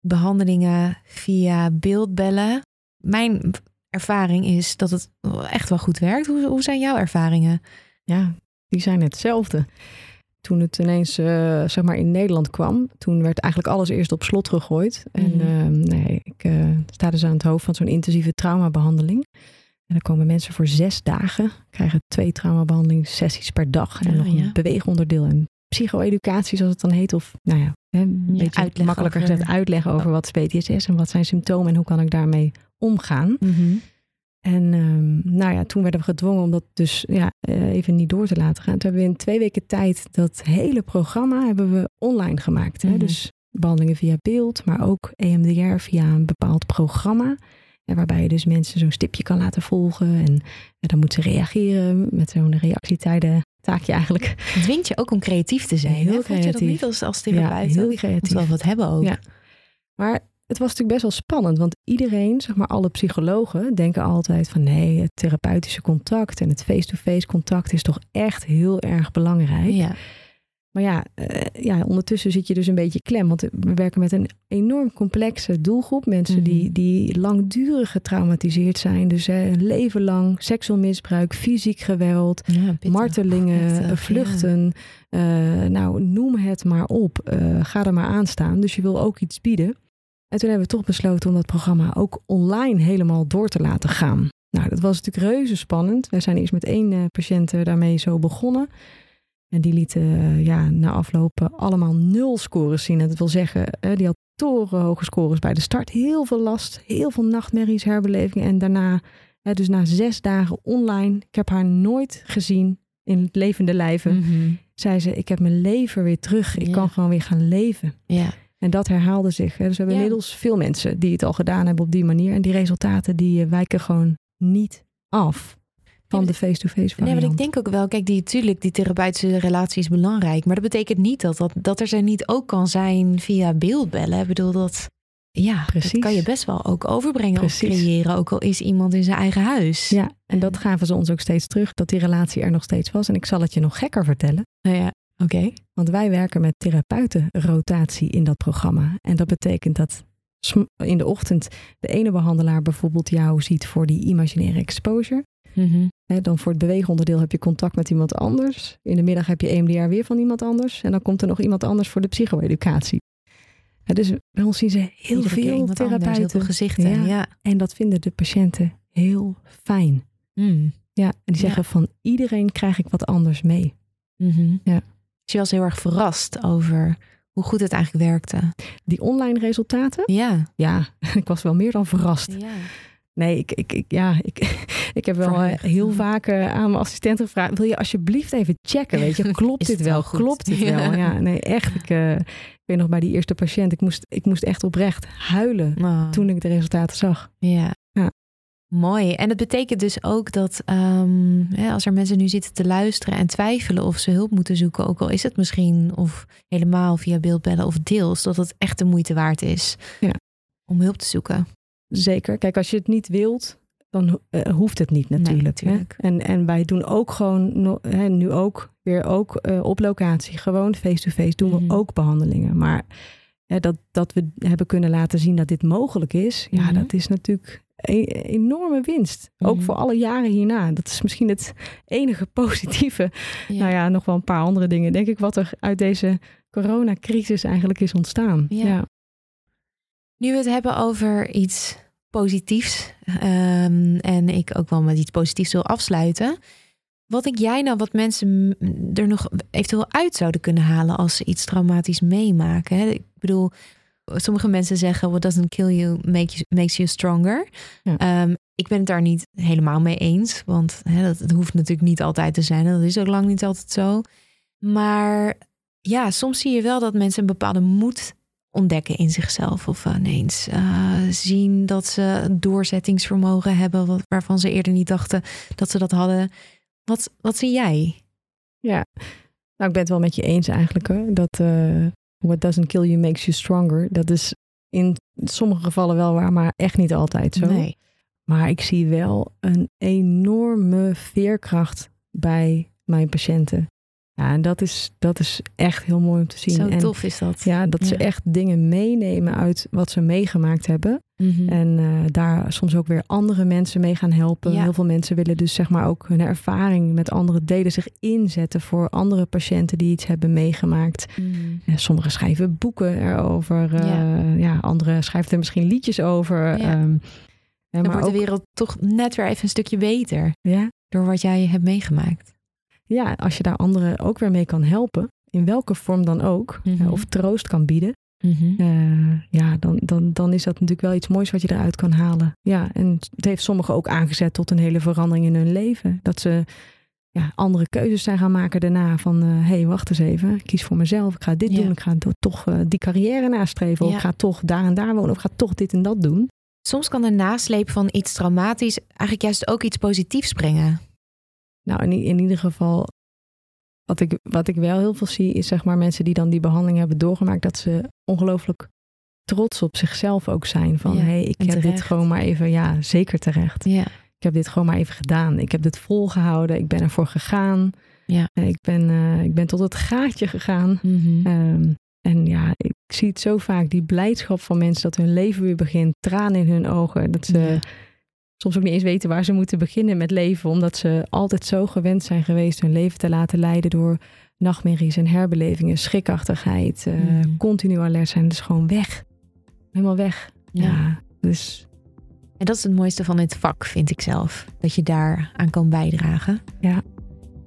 Behandelingen via beeldbellen. Mijn ervaring is dat het echt wel goed werkt. Hoe, hoe zijn jouw ervaringen? Ja, die zijn hetzelfde. Toen het ineens uh, zeg maar in Nederland kwam, toen werd eigenlijk alles eerst op slot gegooid. En uh, nee, ik uh, sta dus aan het hoofd van zo'n intensieve traumabehandeling. En dan komen mensen voor zes dagen, krijgen twee traumabehandelingssessies per dag. En nog een beweegonderdeel en psycho-educatie, zoals het dan heet. Of nou ja, een beetje makkelijker gezegd uitleggen over wat PTSS is en wat zijn symptomen en hoe kan ik daarmee omgaan. Mm En um, nou ja, toen werden we gedwongen om dat dus ja, eh, even niet door te laten gaan. Toen hebben we in twee weken tijd dat hele programma hebben we online gemaakt. Hè? Mhm. Dus behandelingen via beeld, maar ook EMDR via een bepaald programma. En waarbij je dus mensen zo'n stipje kan laten volgen. En, dan moeten ze reageren met zo'n reactietijden taakje eigenlijk. Het dwingt je ook om creatief te zijn. Heel hè? creatief. je dat niet als, als therapeut? Ja, heel creatief. wel wat hebben ook. Ja. Maar het was natuurlijk best wel spannend. Want iedereen, zeg maar alle psychologen, denken altijd van nee, het therapeutische contact en het face-to-face -face contact is toch echt heel erg belangrijk. Ja. Maar ja, uh, ja, ondertussen zit je dus een beetje klem. Want we werken met een enorm complexe doelgroep. Mensen die, mhm. die langdurig getraumatiseerd zijn. Dus een leven lang seksueel misbruik, fysiek geweld, martelingen, eh, vluchten. nou, noem het maar op. ga er maar aan staan. Dus je wil ook iets bieden. En toen hebben we toch besloten om dat programma ook online helemaal door te laten gaan. Nou, dat was natuurlijk reuze spannend. Wij zijn eerst met één patiënt daarmee zo begonnen. En die lieten uh, ja, na aflopen allemaal nul scores zien. En dat wil zeggen, uh, die had torenhoge scores bij de start. Heel veel last, heel veel nachtmerries, herbelevingen. En daarna, dus na zes dagen online, ik heb haar nooit gezien in het levende lijven. Mm Zei ze, ik heb mijn leven weer terug. Ik kan gewoon weer gaan leven. Ja. En dat herhaalde zich. Hè. Dus we hebben inmiddels veel mensen die het al gedaan hebben op die manier. En die resultaten die wijken gewoon niet af van de face-to-face variant. Nee, maar ik denk ook wel, kijk, die, natuurlijk, die therapeutische relatie is belangrijk. Maar dat betekent niet dat, dat, dat er ze niet ook kan zijn via beeldbellen. Ik bedoel, dat, ja, Precies. dat kan je best wel ook overbrengen Precies. of creëren. Ook al is iemand in zijn eigen huis. Ja, en dat gaven ze ons ook steeds terug, dat die relatie er nog steeds was. En ik zal het je nog gekker vertellen. Nou ja, oké. Want wij werken met therapeutenrotatie in dat programma. En dat betekent dat in de ochtend de ene behandelaar bijvoorbeeld jou ziet voor die imaginaire exposure. Mm dan voor het beweegonderdeel heb je contact met iemand anders. In de middag heb je EMDR weer van iemand anders. En dan komt er nog iemand anders voor de psycho-educatie. dus bij ons zien ze heel veel therapeuten. heel veel gezichten. Ja. En dat vinden de patiënten heel fijn. Mm. Ja, en die zeggen van iedereen krijg ik wat anders mee. Mm ja. Je was heel erg verrast over hoe goed het eigenlijk werkte. Die online resultaten? Ja. Ja, ik was wel meer dan verrast. Ja. Nee, ik, ik, ik, ja, ik, ik heb wel eh, heel vaak uh, aan mijn assistent gevraagd: wil je alsjeblieft even checken? Weet je, klopt dit wel? Klopt dit wel? Ja, nee, echt. Ik, uh, ik weet nog bij die eerste patiënt, ik moest, ik moest echt oprecht huilen oh. toen ik de resultaten zag. Ja. Mooi. En het betekent dus ook dat um, hè, als er mensen nu zitten te luisteren en twijfelen of ze hulp moeten zoeken, ook al is het misschien of helemaal via beeldbellen of deels, dat het echt de moeite waard is ja. om hulp te zoeken. Zeker. Kijk, als je het niet wilt, dan uh, hoeft het niet natuurlijk. Nee, en, en wij doen ook gewoon, hè, nu ook weer ook uh, op locatie, gewoon face-to-face, doen we mm. ook behandelingen. Maar hè, dat, dat we hebben kunnen laten zien dat dit mogelijk is, mm. ja, dat is natuurlijk enorme winst. Mm. Ook voor alle jaren hierna. Dat is misschien het enige positieve. Ja. Nou ja, nog wel een paar andere dingen, denk ik, wat er uit deze coronacrisis eigenlijk is ontstaan. ja. ja. Nu we het hebben over iets positiefs um, en ik ook wel met iets positiefs wil afsluiten. Wat denk jij nou wat mensen er nog eventueel uit zouden kunnen halen als ze iets traumatisch meemaken? Hè? Ik bedoel, sommige mensen zeggen: What doesn't kill you, makes you stronger. Ja. Ehm, ik ben het daar niet helemaal mee eens, want hè, dat, dat, hoeft natuurlijk niet altijd te zijn. Dat is ook lang niet altijd zo. Maar ja, soms zie je wel dat mensen een bepaalde moed ontdekken in zichzelf. Of ineens uh, zien dat ze doorzettingsvermogen hebben, waarvan ze eerder niet dachten dat ze dat hadden. Wat, wat zie jij? Ja, nou, ik ben het wel met je eens eigenlijk. Hoor. Dat uh, what doesn't kill you makes you stronger. Dat is in sommige gevallen wel waar, maar echt niet altijd zo. Nee. Maar ik zie wel een enorme veerkracht bij mijn patiënten. Ja, en dat is, dat is echt heel mooi om te zien. Zo en, tof is dat. Ja, dat ze echt dingen meenemen uit wat ze meegemaakt hebben. Mhm. En uh, daar soms ook weer andere mensen mee gaan helpen. Heel veel mensen willen dus zeg maar ook hun ervaring met anderen delen, zich inzetten voor andere patiënten die iets hebben meegemaakt. Mm. sommigen schrijven boeken erover. Uh, ja. ja, anderen schrijven er misschien liedjes over. Ja. Um, Dan maar wordt de wereld toch net weer even een stukje beter. Ja. Door wat jij hebt meegemaakt ja, als je daar anderen ook weer mee kan helpen, in welke vorm dan ook, mhm. of troost kan bieden, mhm. eh, ja, dan, dan, dan is dat natuurlijk wel iets moois wat je eruit kan halen. Ja, en het heeft sommigen ook aangezet tot een hele verandering in hun leven. Dat ze ja, andere keuzes zijn gaan maken daarna. Van hé, uh, hey, wacht eens even. Ik kies voor mezelf. Ik ga dit doen. Ik ga toch uh, die carrière nastreven. Of ik ga toch daar en daar wonen. Of ik ga toch dit en dat doen. Soms kan de nasleep van iets traumatisch eigenlijk juist ook iets positiefs brengen. Nou, in, in ieder geval, wat ik, wat ik wel heel veel zie, is zeg maar mensen die dan die behandeling hebben doorgemaakt, dat ze ongelooflijk trots op zichzelf ook zijn. Van hé, hey, ik heb dit gewoon maar even, ja, zeker terecht. Ja. Ik heb dit gewoon maar even gedaan. Ik heb dit volgehouden. Ik ben ervoor gegaan. Ja. Ik, ben, uh, ik ben tot het gaatje gegaan. Mm um, en ja, ik zie het zo vaak, die blijdschap van mensen dat hun leven weer begint. Tranen in hun ogen. Dat ze ja soms ook niet eens weten waar ze moeten beginnen met leven, omdat ze altijd zo gewend zijn geweest hun leven te laten leiden door nachtmerries en herbelevingen, schrikachtigheid, uh, continu alert zijn. Dus gewoon weg. Helemaal weg. Ja. dus. En dat is het mooiste van dit vak, vind ik zelf. Dat je daar aan kan bijdragen. Ja.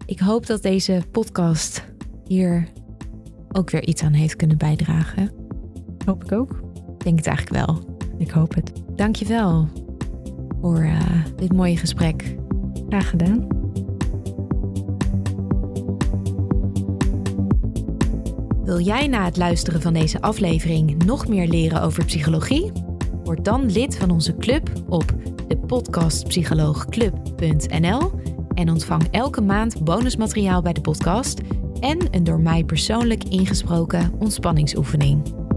Ik hoop dat deze podcast hier ook weer iets aan heeft kunnen bijdragen. Hoop ik ook. Ik denk het eigenlijk wel. Ik hoop het. Dankjewel voor uh, dit mooie gesprek. Graag gedaan. Wil jij na het luisteren van deze aflevering nog meer leren over psychologie? Word dan lid van onze club op de podcastpsycholoogclub.nl en ontvang elke maand bonusmateriaal bij de podcast en een door mij persoonlijk ingesproken ontspanningsoefening.